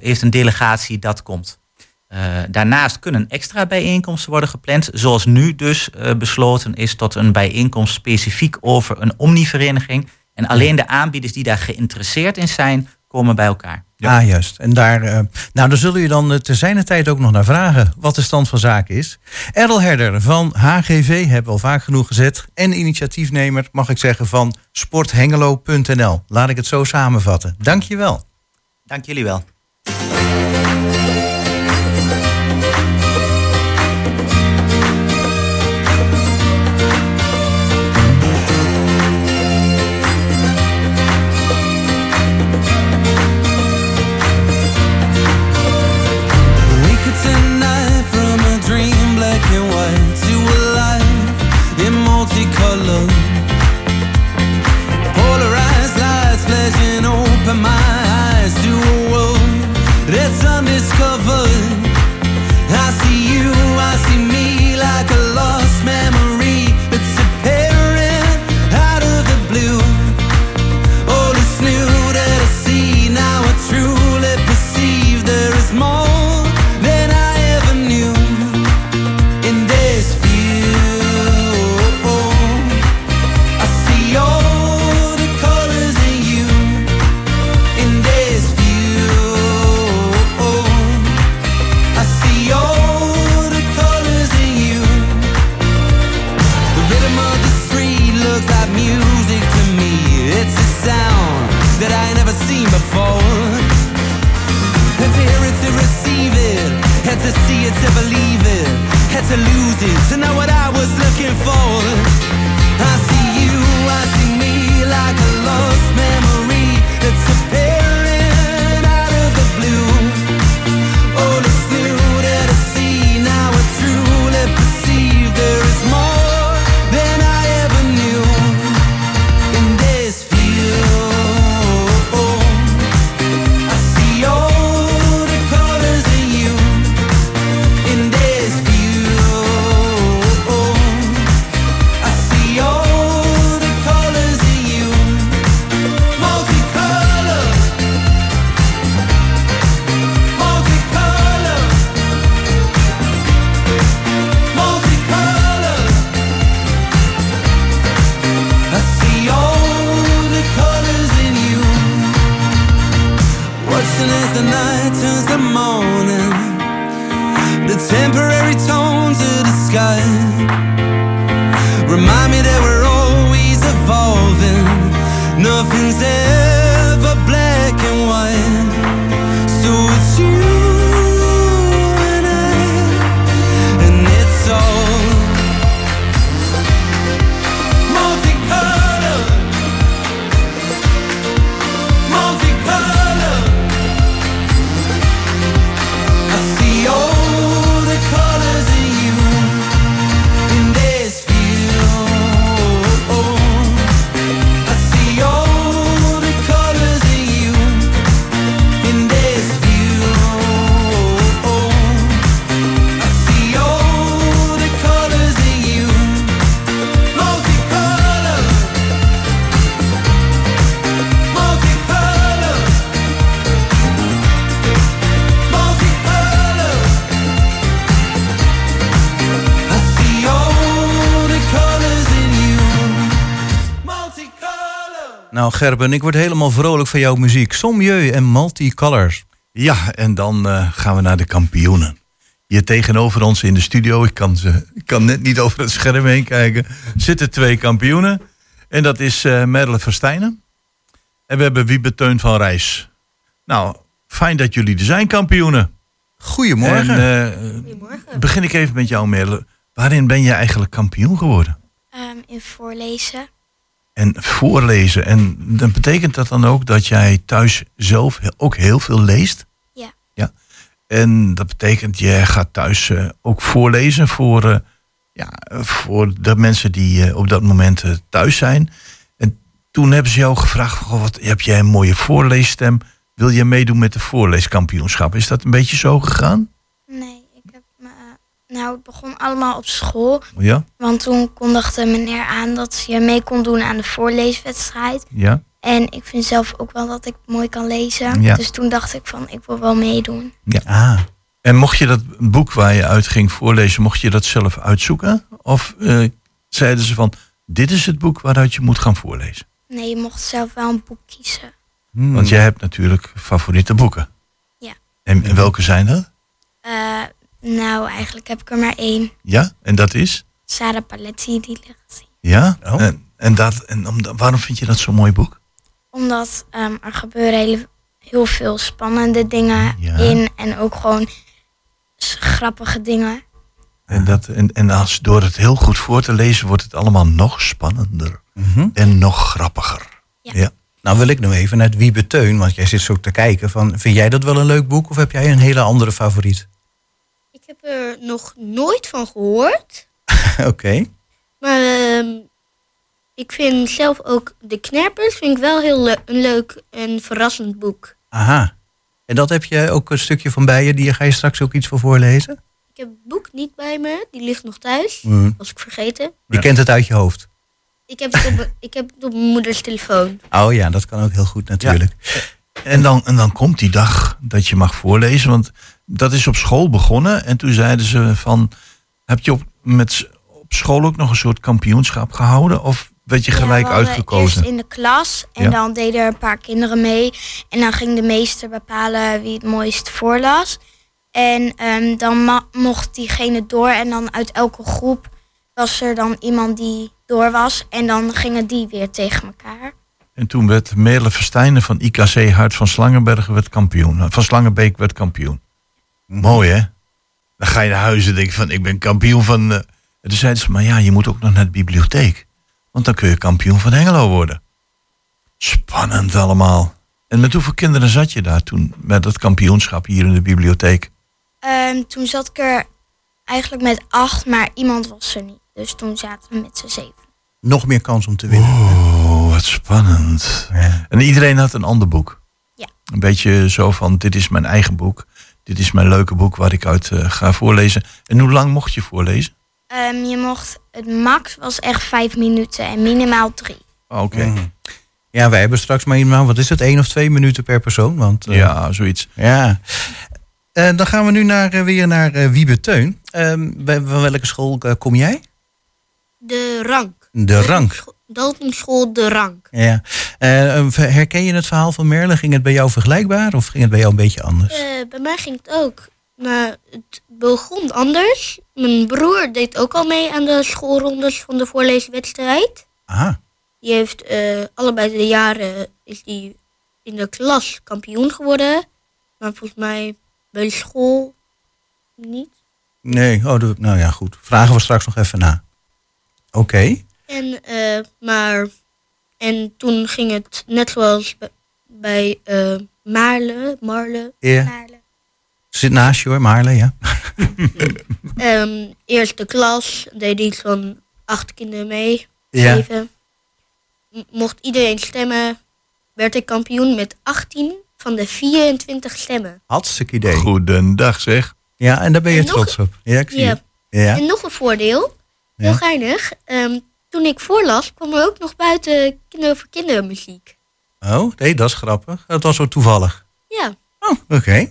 heeft een delegatie dat komt. Eh, daarnaast kunnen extra bijeenkomsten worden gepland. Zoals nu dus eh, besloten is tot een bijeenkomst specifiek over een omnivereniging. En alleen de aanbieders die daar geïnteresseerd in zijn, komen bij elkaar. Ah, juist. En daar, eh, nou, daar zullen je dan te zijner tijd ook nog naar vragen wat de stand van zaken is. Errol Herder van HGV hebben we al vaak genoeg gezet. En initiatiefnemer, mag ik zeggen, van sporthengelo.nl. Laat ik het zo samenvatten. Dank je wel. Dank jullie wel. Gerben, ik word helemaal vrolijk van jouw muziek. Sommieu en Multicolors. Ja, en dan eh, gaan we naar de kampioenen. Hier tegenover ons in de studio, ik kan, ze, ik kan net niet over het scherm heen kijken, zitten twee kampioenen. En dat is eh Merle Verstijnen. En we hebben Wiebe Teun van Rijs. Nou, fijn dat jullie er zijn, kampioenen. Goedemorgen. En, eh, Goedemorgen. begin ik even met jou, Merle. Waarin ben je eigenlijk kampioen geworden? Ehm, in voorlezen. En voorlezen. En dan betekent dat dan ook dat jij thuis zelf ook heel veel leest? Ja. Ja. En dat betekent, je gaat thuis eh, ook voorlezen voor, eh, ja, voor de mensen die eh, op dat moment thuis zijn. En toen hebben ze jou gevraagd, goh, wat, heb jij een mooie voorleesstem? Wil je meedoen met de voorleeskampioenschap? Is dat een beetje zo gegaan? Nou, het begon allemaal op school. Ja? Want toen kondigde meneer aan dat je mee kon doen aan de voorleeswedstrijd. Ja? En ik vind zelf ook wel dat ik mooi kan lezen. Ja. Dus toen dacht ik van, ik wil wel meedoen. Ah, En mocht je dat boek waar je uit ging voorlezen, mocht je dat zelf uitzoeken? Of eh, zeiden ze van, dit is het boek waaruit je moet gaan voorlezen? Nee, je mocht zelf wel een boek kiezen. hmm. Want jij hebt natuurlijk favoriete boeken. Ja. En, en welke zijn dat? Eh, nou, eigenlijk heb ik er maar één. Ja, en dat is? Sarah Paletti, die ligt Ja? Oh. En, en, dat, en om, waarom vind je dat zo'n mooi boek? Omdat ehm, er gebeuren hele, heel veel spannende dingen Ja. in. En ook gewoon grappige dingen. En, dat, en, en als door het heel goed voor te lezen, wordt het allemaal nog spannender. Mhm. En nog grappiger. Ja. Nou wil ik nu even naar Wiebe Teun, want jij zit zo te kijken. Van, vind jij dat wel een leuk boek of heb jij een hele andere favoriet? Ik heb er nog nooit van gehoord. Oké. Maar ehm, ik vind zelf ook De Knerpers vind ik wel heel le- een leuk en verrassend boek. Aha. En dat heb je ook een stukje van bij je, die ga je straks ook iets voor voorlezen? Ik heb het boek niet bij me. Die ligt nog thuis. Mm. Was ik vergeten. Je Ja. kent het uit je hoofd. Ik heb het op, mijn- ik heb het op mijn moeders telefoon. Oh ja, dat kan ook heel goed natuurlijk. En dan, en dan komt die dag dat je mag voorlezen. Want dat is op school begonnen. En toen zeiden ze van... Heb je op, met, op school ook nog een soort kampioenschap gehouden? Of werd je Ja, gelijk hadden uitgekozen? Eerst in de klas en Ja. dan deden er een paar kinderen mee. En dan ging de meester bepalen wie het mooist voorlas. En ehm, dan mocht diegene door en dan uit elke groep was er dan iemand die door was. En dan gingen die weer tegen elkaar. En toen werd Merle Verstijnen van IKC Hart van Slangenbergen werd kampioen. Van Slangenbeek werd kampioen. Mooi hè? Dan ga je naar huis en denk je van ik ben kampioen van... eh, En toen zeiden ze, maar ja, je moet ook nog naar de bibliotheek. Want dan kun je kampioen van Hengelo worden. Spannend allemaal. En met hoeveel kinderen zat je daar toen met dat kampioenschap hier in de bibliotheek? Ehm, toen zat ik er eigenlijk met acht, maar iemand was er niet. Dus toen zaten we met z'n zeven. Nog meer kans om te winnen. Oh, wat spannend. Ja. En iedereen had een ander boek. Ja. Een beetje zo van, dit is mijn eigen boek. Dit is mijn leuke boek waar ik uit eh, ga voorlezen. En hoe lang mocht je voorlezen? Ehm, je mocht, het max was echt vijf minuten en minimaal drie. Oh, Oké. Mhm. Ja, wij hebben straks maar iemand, wat is het, één of twee minuten per persoon? Want, eh, Ja, zoiets. Ja. Eh, dan gaan we nu naar, weer naar eh, Wiebe Teun. Ehm, bij, van welke school kom jij? De rank. De rank. Daltonschool De Rank. Ja. Eh, herken je het verhaal van Merle? Ging het bij jou vergelijkbaar of ging het bij jou een beetje anders? Eh, bij mij ging het ook. Maar het begon anders. Mijn broer deed ook al mee aan de schoolrondes van de voorleeswedstrijd. Aha. Die heeft eh, allebei de jaren is die in de klas kampioen geworden. Maar volgens mij bij de school niet. Nee, oh, nou ja, goed. Vragen we straks nog even na. Oké. En, eh, maar, en toen ging het net zoals bij, eh, Maarle, Marle, Ja. Maarle. Zit naast je hoor, Maarle, ja. Ehm, eerste klas deed iets van acht kinderen mee. Ja. Mocht iedereen stemmen, werd ik kampioen met 18 van de 24 stemmen. Hartstikke idee. Goedendag zeg. Ja, en daar ben je En nog- trots op. Ja, ik zie Ja. het. Ja. En nog een voordeel, heel Ja. geinig. ehm, toen ik voorlas, kwam er ook nog buiten kinderen voor kinderen muziek. Oh, nee, dat is grappig. Dat was zo toevallig. Ja, Oh, oké.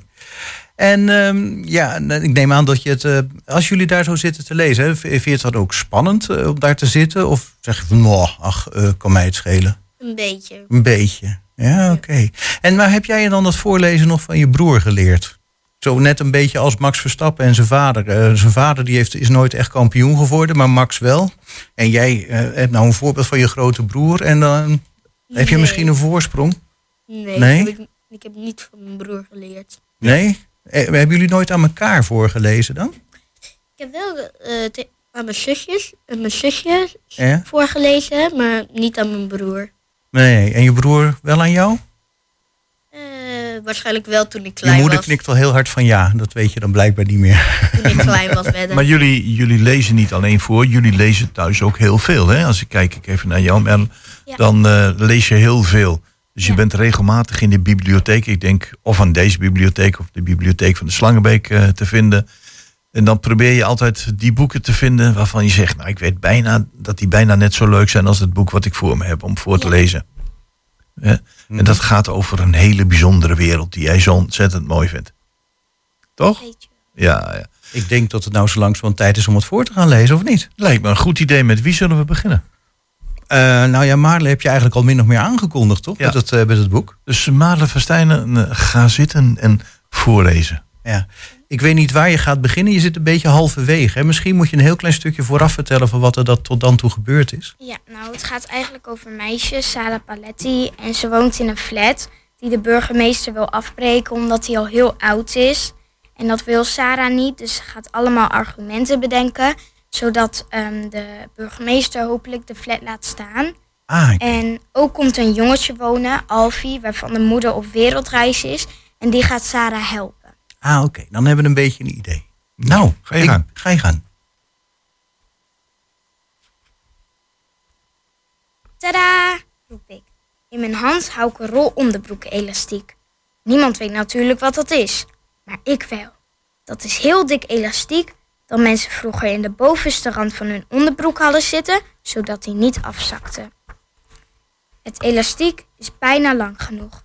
En ehm, ja, en ik neem aan dat je het, eh, als jullie daar zo zitten te lezen, hè, vind je het dan ook spannend eh, om daar te zitten? Of zeg je van, nou, ach, eh, kan mij het schelen? een beetje. Een beetje. Ja, oké. En maar heb jij je dan dat voorlezen nog van je broer geleerd? Zo net een beetje als Max Verstappen en zijn vader. Eh, zijn vader die heeft, is nooit echt kampioen geworden, maar Max wel. En jij eh, hebt nou een voorbeeld van je grote broer. En dan heb je misschien een voorsprong? Nee, Nee? Heb ik, ik heb niet van mijn broer geleerd. Nee? Eh, hebben jullie nooit aan elkaar voorgelezen dan? Ik heb wel eh, aan mijn zusjes en mijn zusje Ja? voorgelezen, maar niet aan mijn broer. Nee. En je broer wel aan jou? Waarschijnlijk wel toen ik Je klein moeder was. knikt al heel hard van ja. Dat weet je dan blijkbaar niet meer. Toen ik klein was wedden. Maar jullie, jullie lezen niet alleen voor, jullie lezen thuis ook heel veel. Hè? Als ik kijk ik even naar jou, Merle, Ja. dan eh, lees je heel veel. Dus je Ja. bent regelmatig in de bibliotheek. Ik denk of aan deze bibliotheek of de bibliotheek van de Slangenbeek eh, te vinden. En dan probeer je altijd die boeken te vinden waarvan je zegt, nou ik weet bijna dat die bijna net zo leuk zijn als het boek wat ik voor me heb om voor te lezen. Hè? En dat gaat over een hele bijzondere wereld die jij zo ontzettend mooi vindt. Toch? Ja, ja. Ik denk dat het nou zo langzamerhand tijd is om het voor te gaan lezen, of niet? Lijkt me een goed idee. Met wie zullen we beginnen? Eh, nou ja, Maarle heb je eigenlijk al min of meer aangekondigd, toch? Ja. Met, het, eh, met het boek. Dus Maarle Verstijnen, eh, ga zitten en voorlezen. Ja. Ik weet niet waar je gaat beginnen. Je zit een beetje halverwege. Hè? Misschien moet je een heel klein stukje vooraf vertellen van wat er dat tot dan toe gebeurd is. Ja, nou, het gaat eigenlijk over een meisje, Sarah Paletti. En ze woont in een flat die de burgemeester wil afbreken omdat hij al heel oud is. En dat wil Sarah niet, dus ze gaat allemaal argumenten bedenken. Zodat ehm, de burgemeester hopelijk de flat laat staan. Ah, En ook komt een jongetje wonen, Alfie, waarvan de moeder op wereldreis is. En die gaat Sarah helpen. Ah oké. Dan hebben we een beetje een idee. Nou, ga je ik- gang. Ga je gang. Tadaa, roep ik. In mijn hand hou ik een rol onderbroeken elastiek. Niemand weet natuurlijk wat dat is, maar ik wel. Dat is heel dik elastiek dat mensen vroeger in de bovenste rand van hun onderbroek hadden zitten, zodat die niet afzakte. Het elastiek is bijna lang genoeg.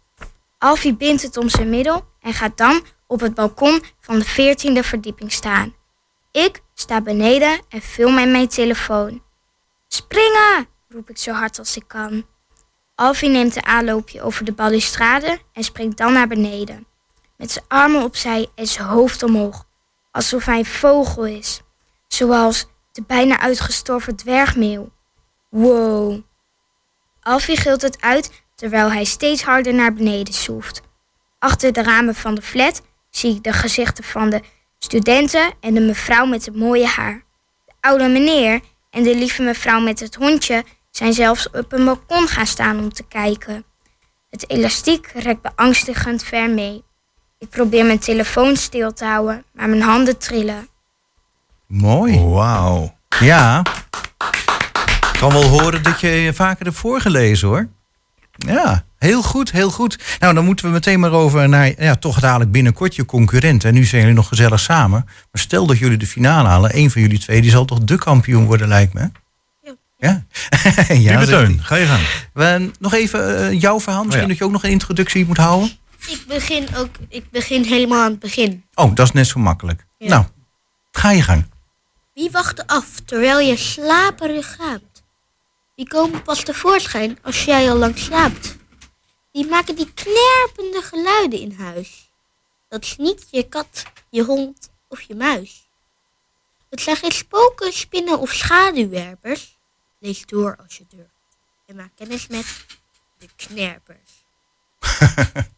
Alfie bindt het om zijn middel en gaat dan op het balkon van de veertiende verdieping staan. Ik sta beneden en film met mijn telefoon. Springen! roep ik zo hard als ik kan. Alfie neemt een aanloopje over de balustrade en springt dan naar beneden. Met zijn armen opzij en zijn hoofd omhoog. Alsof hij een vogel is. Zoals de bijna uitgestorven dwergmeeuw. Wow. Alfie gilt het uit terwijl hij steeds harder naar beneden soeft. Achter de ramen van de flat zie ik de gezichten van de studenten en de mevrouw met het mooie haar. De oude meneer en de lieve mevrouw met het hondje zijn zelfs op een balkon gaan staan om te kijken. Het elastiek rekt beangstigend ver mee. Ik probeer mijn telefoon stil te houden, maar mijn handen trillen. Mooi. Wauw. Ja. Ik kan wel horen dat je vaker hebt voorgelezen hoor. Ja, heel goed, heel goed. Nou, dan moeten we meteen maar over naar, ja, toch dadelijk binnenkort je concurrent. En nu zijn jullie nog gezellig samen. Maar stel dat jullie de finale halen, één van jullie twee, die zal toch de kampioen worden, lijkt me. hè? Ja. ja, ga je gang. We, nog even eh, jouw verhaal. Misschien Oh ja. dat je ook nog een introductie moet houden. Ik begin ook, ik begin helemaal aan het begin. Oh, dat is net zo makkelijk. Ja. Nou, ga je gang. Wie wacht af terwijl je slaperig gaat? Die komen pas tevoorschijn als jij al lang slaapt. Die maken die knerpende geluiden in huis. Dat is niet je kat, je hond of je muis. Het zijn geen spoken, spinnen of schaduwwerpers. Lees door als je durft. En maak kennis met de knerpers.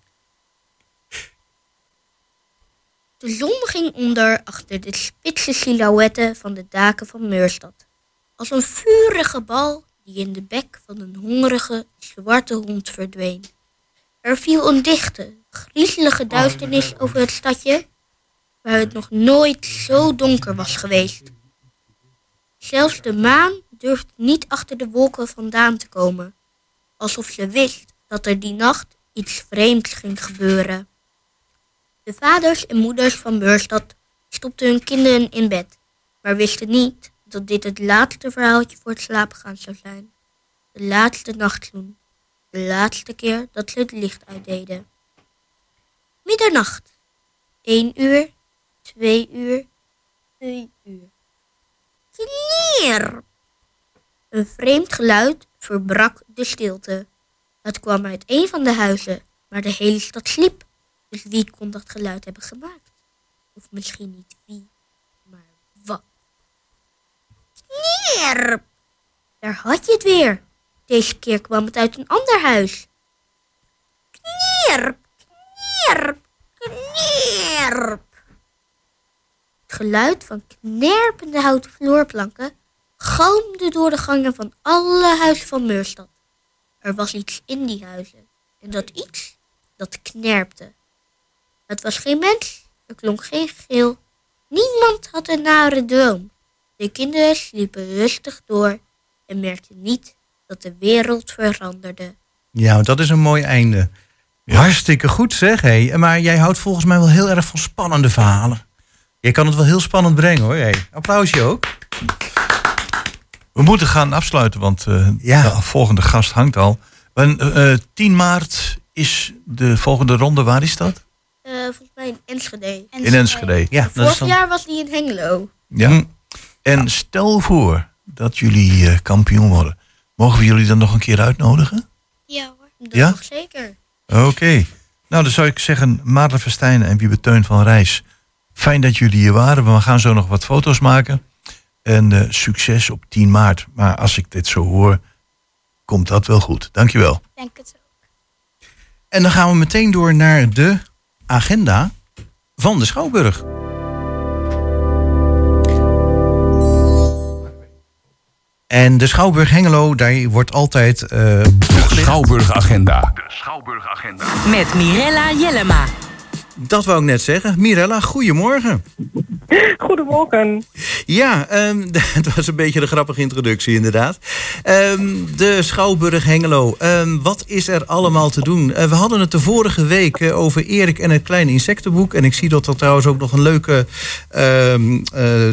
De zon ging onder achter de spitse silhouetten van de daken van Meurstad. Als een vurige bal die in de bek van een hongerige zwarte hond verdween. Er viel een dichte, griezelige duisternis over het stadje, waar het nog nooit zo donker was geweest. Zelfs de maan durfde niet achter de wolken vandaan te komen, alsof ze wist dat er die nacht iets vreemds ging gebeuren. De vaders en moeders van Beurstad stopten hun kinderen in bed, maar wisten niet dat dit het laatste verhaaltje voor het slapen gaan zou zijn. De laatste nachtzoen. De laatste keer dat ze het licht uitdeden. Middernacht. Eén uur. Twee uur. Drie uur. Kneer! Een vreemd geluid verbrak de stilte. Het kwam uit een van de huizen, maar de hele stad sliep. Dus wie kon dat geluid hebben gemaakt? Of misschien niet wie, maar wat? Kneer! Daar had je het weer. Deze keer kwam het uit een ander huis. Kneer! Kneer! Kneer! Het geluid van knerpende houten vloerplanken galmde door de gangen van alle huizen van Meurstad. Er was iets in die huizen. En dat iets, dat knerpte. Het was geen mens, er klonk geen geel. Niemand had een nare droom. De kinderen sliepen rustig door en merkten niet dat de wereld veranderde. Ja, dat is een mooi einde. Hartstikke goed zeg. Hé. Maar jij houdt volgens mij wel heel erg van spannende verhalen. Je kan het wel heel spannend brengen hoor. Hé. Applausje ook. We moeten gaan afsluiten, want eh, Ja. de volgende gast hangt al. En, eh, eh, 10 maart is de volgende ronde. Waar is dat? Eh, volgens mij in Enschede. In Enschede. Ja, Vorig dan... jaar was die in Hengelo. Ja. En stel voor dat jullie eh, kampioen worden. Mogen we jullie dan nog een keer uitnodigen? Ja hoor. Dat Ja? nog zeker. Oké. Nou, dan zou ik zeggen, Maarten Verstijn en Wiebe Teun van Rijs. Fijn dat jullie hier waren. We gaan zo nog wat foto's maken. En eh, succes op 10 maart. Maar als ik dit zo hoor, komt dat wel goed. Dankjewel. Denk het ook. En dan gaan we meteen door naar de agenda van de Schouwburg. En de Schouwburg Hengelo, daar wordt altijd eh, De Schouwburg Agenda. Met Mirella Jellema. Dat wou ik net zeggen. Mirella, goedemorgen. Goedemorgen. Ja, ehm, dat was een beetje een grappige introductie inderdaad. Ehm, de Schouwburg Hengelo. Ehm, wat is er allemaal te doen? Eh, we hadden het de vorige week eh, over Erik en het kleine insectenboek. En ik zie dat er trouwens ook nog een leuke eh,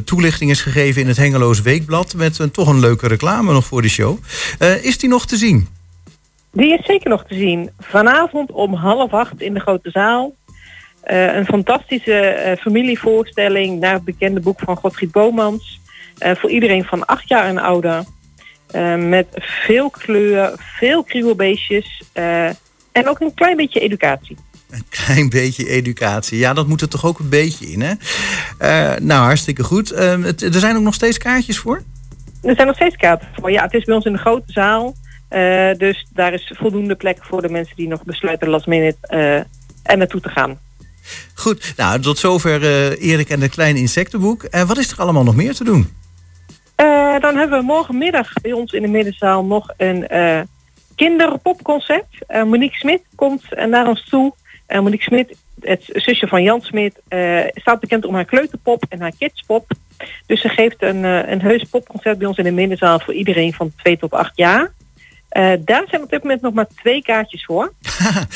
toelichting is gegeven in het Hengeloos Weekblad. Met een, toch een leuke reclame nog voor de show. Is die nog te zien? Die is zeker nog te zien. Vanavond om half acht in de grote zaal. Eh, een fantastische eh, familievoorstelling naar het bekende boek van Godfried Bomans. Eh, voor iedereen van acht jaar en ouder. Met veel kleur, veel kriebelbeestjes en ook een klein beetje educatie. Een klein beetje educatie. Ja, dat moet er toch ook een beetje in, hè? Nou, hartstikke goed. Ehm, het, er zijn ook nog steeds kaartjes voor? Er zijn nog steeds kaarten voor. Ja, het is bij ons in de grote zaal. Dus daar is voldoende plek voor de mensen die nog besluiten last minute er naartoe te gaan. Goed, nou, tot zover eh, Erik en het kleine insectenboek. En wat is er allemaal nog meer te doen? Eh, dan hebben we morgenmiddag bij ons in de middenzaal nog een eh kinderpopconcert. Eh, Monique Smit komt naar ons toe. Monique Smit, het zusje van Jan Smit, staat bekend om haar kleuterpop en haar kidspop. Dus ze geeft een, een heus popconcert bij ons in de middenzaal voor iedereen van 2 tot 8 jaar. Eh, daar zijn op dit moment nog maar twee kaartjes voor.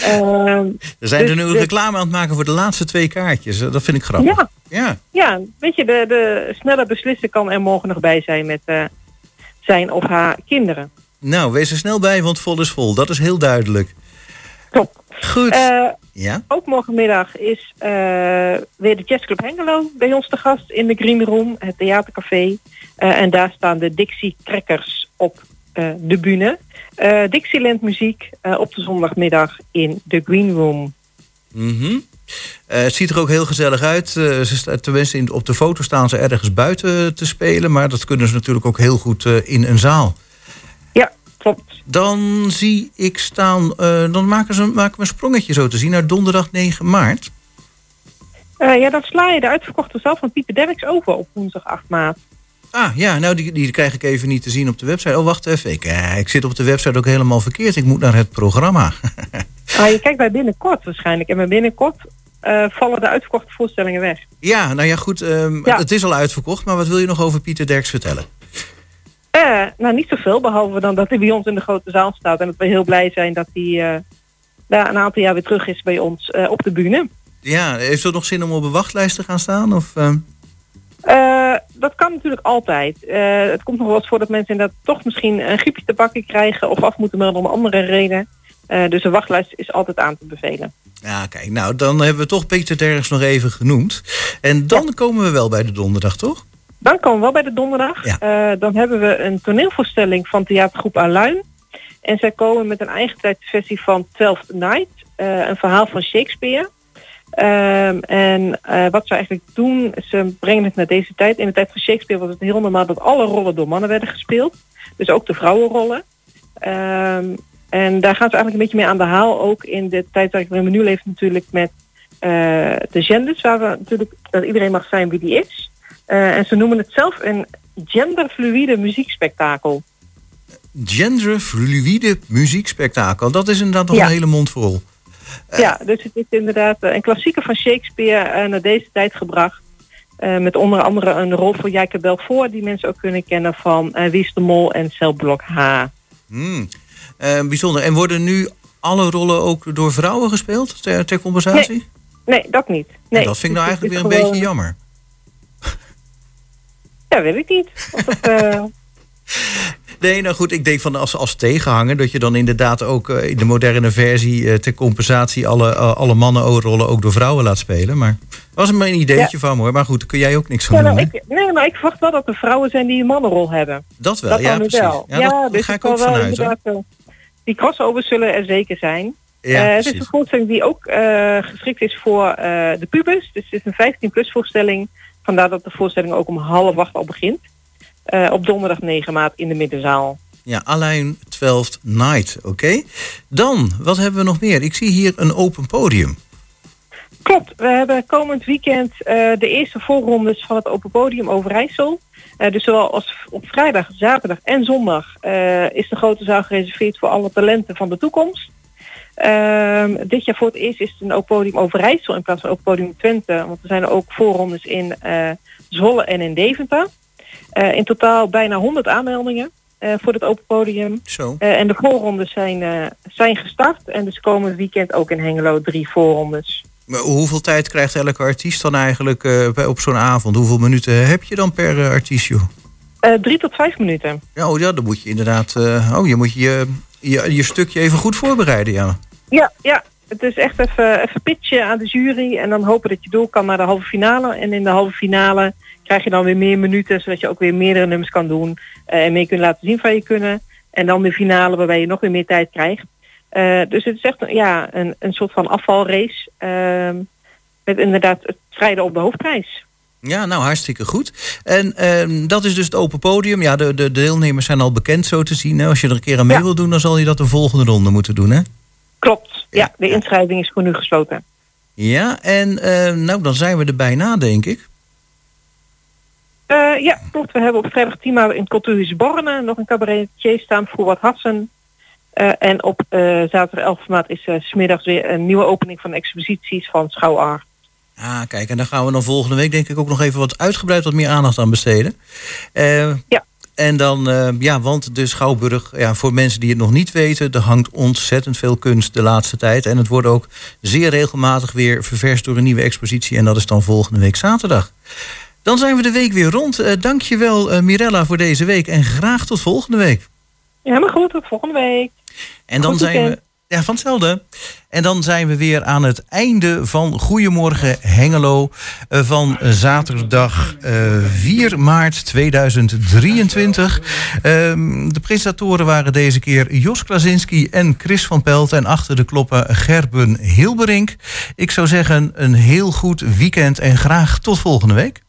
Ehm, We zijn er Dus nu reclame aan het maken voor de laatste twee kaartjes. Eh, Dat vind ik grappig. ja, Ja. ja, weet je, de, de snelle beslissen kan er morgen nog bij zijn met eh, zijn of haar kinderen. Nou, wees er snel bij, want vol is vol. Dat is heel duidelijk. Top. Goed. Ja? Ook morgenmiddag is weer de Jazzclub Hengelo bij ons te gast in de Green Room, het theatercafé. En daar staan de Dixie Crackers op de bühne. Eh, Dixieland muziek eh, op de zondagmiddag in de Green Room. Mhm. Eh, het ziet er ook heel gezellig uit. Ze tenminste, in, op de foto staan ze ergens buiten te spelen. Maar dat kunnen ze natuurlijk ook heel goed in een zaal. Ja, klopt. Dan zie ik staan, dan maken, ze, maken we een sprongetje zo te zien naar donderdag 9 maart. Ja, dan sla je de uitverkochte zaal van Pieter Derks over op woensdag 8 maart. Ah ja, nou die, die krijg ik even niet te zien op de website. Oh, wacht even. Ik, eh, ik zit op de website ook helemaal verkeerd. Ik moet naar het programma. Ah, je kijkt bij binnenkort waarschijnlijk. En bij binnenkort eh, vallen de uitverkochte voorstellingen weg. ja, nou ja, goed. ehm, Ja. Het is al uitverkocht. Maar wat wil je nog over Pieter Derks vertellen? Eh, nou, niet zoveel, behalve dan dat hij bij ons in de grote zaal staat. En dat we heel blij zijn dat hij daar een aantal jaar weer terug is bij ons op de bühne. Ja, heeft het nog zin om op een wachtlijst te gaan staan? Of, Eh, dat kan natuurlijk altijd. Eh, het komt nog wel eens voor dat mensen inderdaad toch misschien een griepje te bakken krijgen of af moeten melden om andere reden. Eh, dus een wachtlijst is altijd aan te bevelen. Ja, kijk, nou dan hebben we toch Pieter Derks nog even genoemd. En dan komen we wel bij de donderdag, toch? Dan komen we wel bij de donderdag. Ja. Dan hebben we een toneelvoorstelling van theatergroep Aluin. En zij komen met een eigen tijdsversie van Twelfth Night. een verhaal van Shakespeare. Ehm, en eh, wat ze eigenlijk doen, ze brengen het naar deze tijd. In de tijd van Shakespeare was het heel normaal dat alle rollen door mannen werden gespeeld. Dus ook de vrouwenrollen. Ehm, en daar gaan ze eigenlijk een beetje mee aan de haal. Ook in de tijd waarin we nu leven natuurlijk met eh, de genders. Waar we natuurlijk dat iedereen mag zijn wie die is. Eh, en ze noemen het zelf een genderfluïde muziekspektakel. Genderfluïde muziekspektakel. Dat is inderdaad nog Ja. een hele mond vol. ja, dus het is inderdaad eh, een klassieker van Shakespeare eh, naar deze tijd gebracht. Eh, met onder andere een rol voor Jijke Belfort, die mensen ook kunnen kennen van eh, Wie is de Mol en Celblok H. Hmm. Eh, bijzonder. En worden nu alle rollen ook door vrouwen gespeeld ter, ter compensatie? Nee, dat niet. Nee, En dat vind ik nou Dus eigenlijk weer een gewoon- beetje jammer. Ja, weet ik niet. Of eh, Nee, nou goed, ik denk van als, als tegenhanger dat je dan inderdaad ook eh, in de moderne versie eh, ter compensatie alle, eh, alle mannenrollen ook door vrouwen laat spelen. Maar was maar een ideetje van me hoor. Maar goed, kun jij ook niks van ja, doen. nou, ik, nee, maar ik verwacht wel dat er vrouwen zijn die een mannenrol hebben. Dat wel, dat ja precies. wel. Ja, dat, dus ga het ik ook vanuit. Die crossovers zullen er zeker zijn. Ja, het is een voorstelling die ook geschikt is voor de pubers. Dus het is een 15-plus voorstelling. Vandaar dat de voorstelling ook om half acht al begint. Eh, op donderdag 9 maart in de middenzaal. Ja, Alain 12th Night, oké. Dan, wat hebben we nog meer? Ik zie hier een open podium. Klopt, we hebben komend weekend eh, de eerste voorrondes van het Open Podium Overijssel. Eh dus zowel als op vrijdag, zaterdag en zondag is de grote zaal gereserveerd voor alle talenten van de toekomst. Ehm, dit jaar voor het eerst is het een open podium Overijssel in plaats van open podium Twente. Want er zijn er ook voorrondes in Zwolle en in Deventer. Eh, in totaal bijna 100 aanmeldingen eh, voor het open podium. Zo. Eh, en de voorrondes zijn, zijn gestart. En dus komend weekend ook in Hengelo drie voorrondes. Maar hoeveel tijd krijgt elke artiest dan eigenlijk bij- op zo'n avond? Hoeveel minuten heb je dan per eh, artiest, joh? Drie tot vijf minuten. Ja, oh, ja, dan moet je inderdaad... oh, je moet je, je, je stukje even goed voorbereiden, ja. Ja, ja. Het is echt even, even pitchen aan de jury. En dan hopen dat je door kan naar de halve finale. En in de halve finale krijg je dan weer meer minuten. Zodat je ook weer meerdere nummers kan doen. eh, en meer kunt laten zien van je kunnen. En dan de finale waarbij je nog weer meer tijd krijgt. Eh, dus het is echt een, ja, een, een soort van afvalrace. ehm, met inderdaad het strijden op de hoofdprijs. Ja, nou, hartstikke goed. En ehm, dat is dus het open podium. Ja, de, de deelnemers zijn al bekend zo te zien. hè. Als je er een keer aan mee Ja. wil doen, dan zal je dat de volgende ronde moeten doen, hè? Klopt. Ja, de inschrijving is voor nu gesloten. Ja, en ehm, nou, dan zijn we er bijna, denk ik. Eh, ja, klopt. We hebben op vrijdag 10 maart in Cultuurhuis Borne nog een cabaretier staan voor wat Hassen. Eh, en op eh, zaterdag 11 maart is eh, 's smiddags weer een nieuwe opening van exposities van Schouwar. Ah, kijk, en daar gaan we dan volgende week denk ik ook nog even wat uitgebreid wat meer aandacht aan besteden. Eh, Ja. En dan, eh, ja, want de Schouwburg, ja, voor mensen die het nog niet weten, er hangt ontzettend veel kunst de laatste tijd. En het wordt ook zeer regelmatig weer ververst door een nieuwe expositie. En dat is dan volgende week zaterdag. Dan zijn we de week weer rond. Eh Dank je wel, eh, Mirella, voor deze week. En graag tot volgende week. Ja, maar goed, tot volgende week. En dan zijn we. Ja, van hetzelfde. En dan zijn we weer aan het einde van Goedemorgen Hengelo. eh, van zaterdag eh, 4 maart 2023. Ehm, de presentatoren waren deze keer Jos Klasinski en Chris van Pelt. En achter de kloppen Gerben Hilberink. Ik zou zeggen, een heel goed weekend en graag tot volgende week.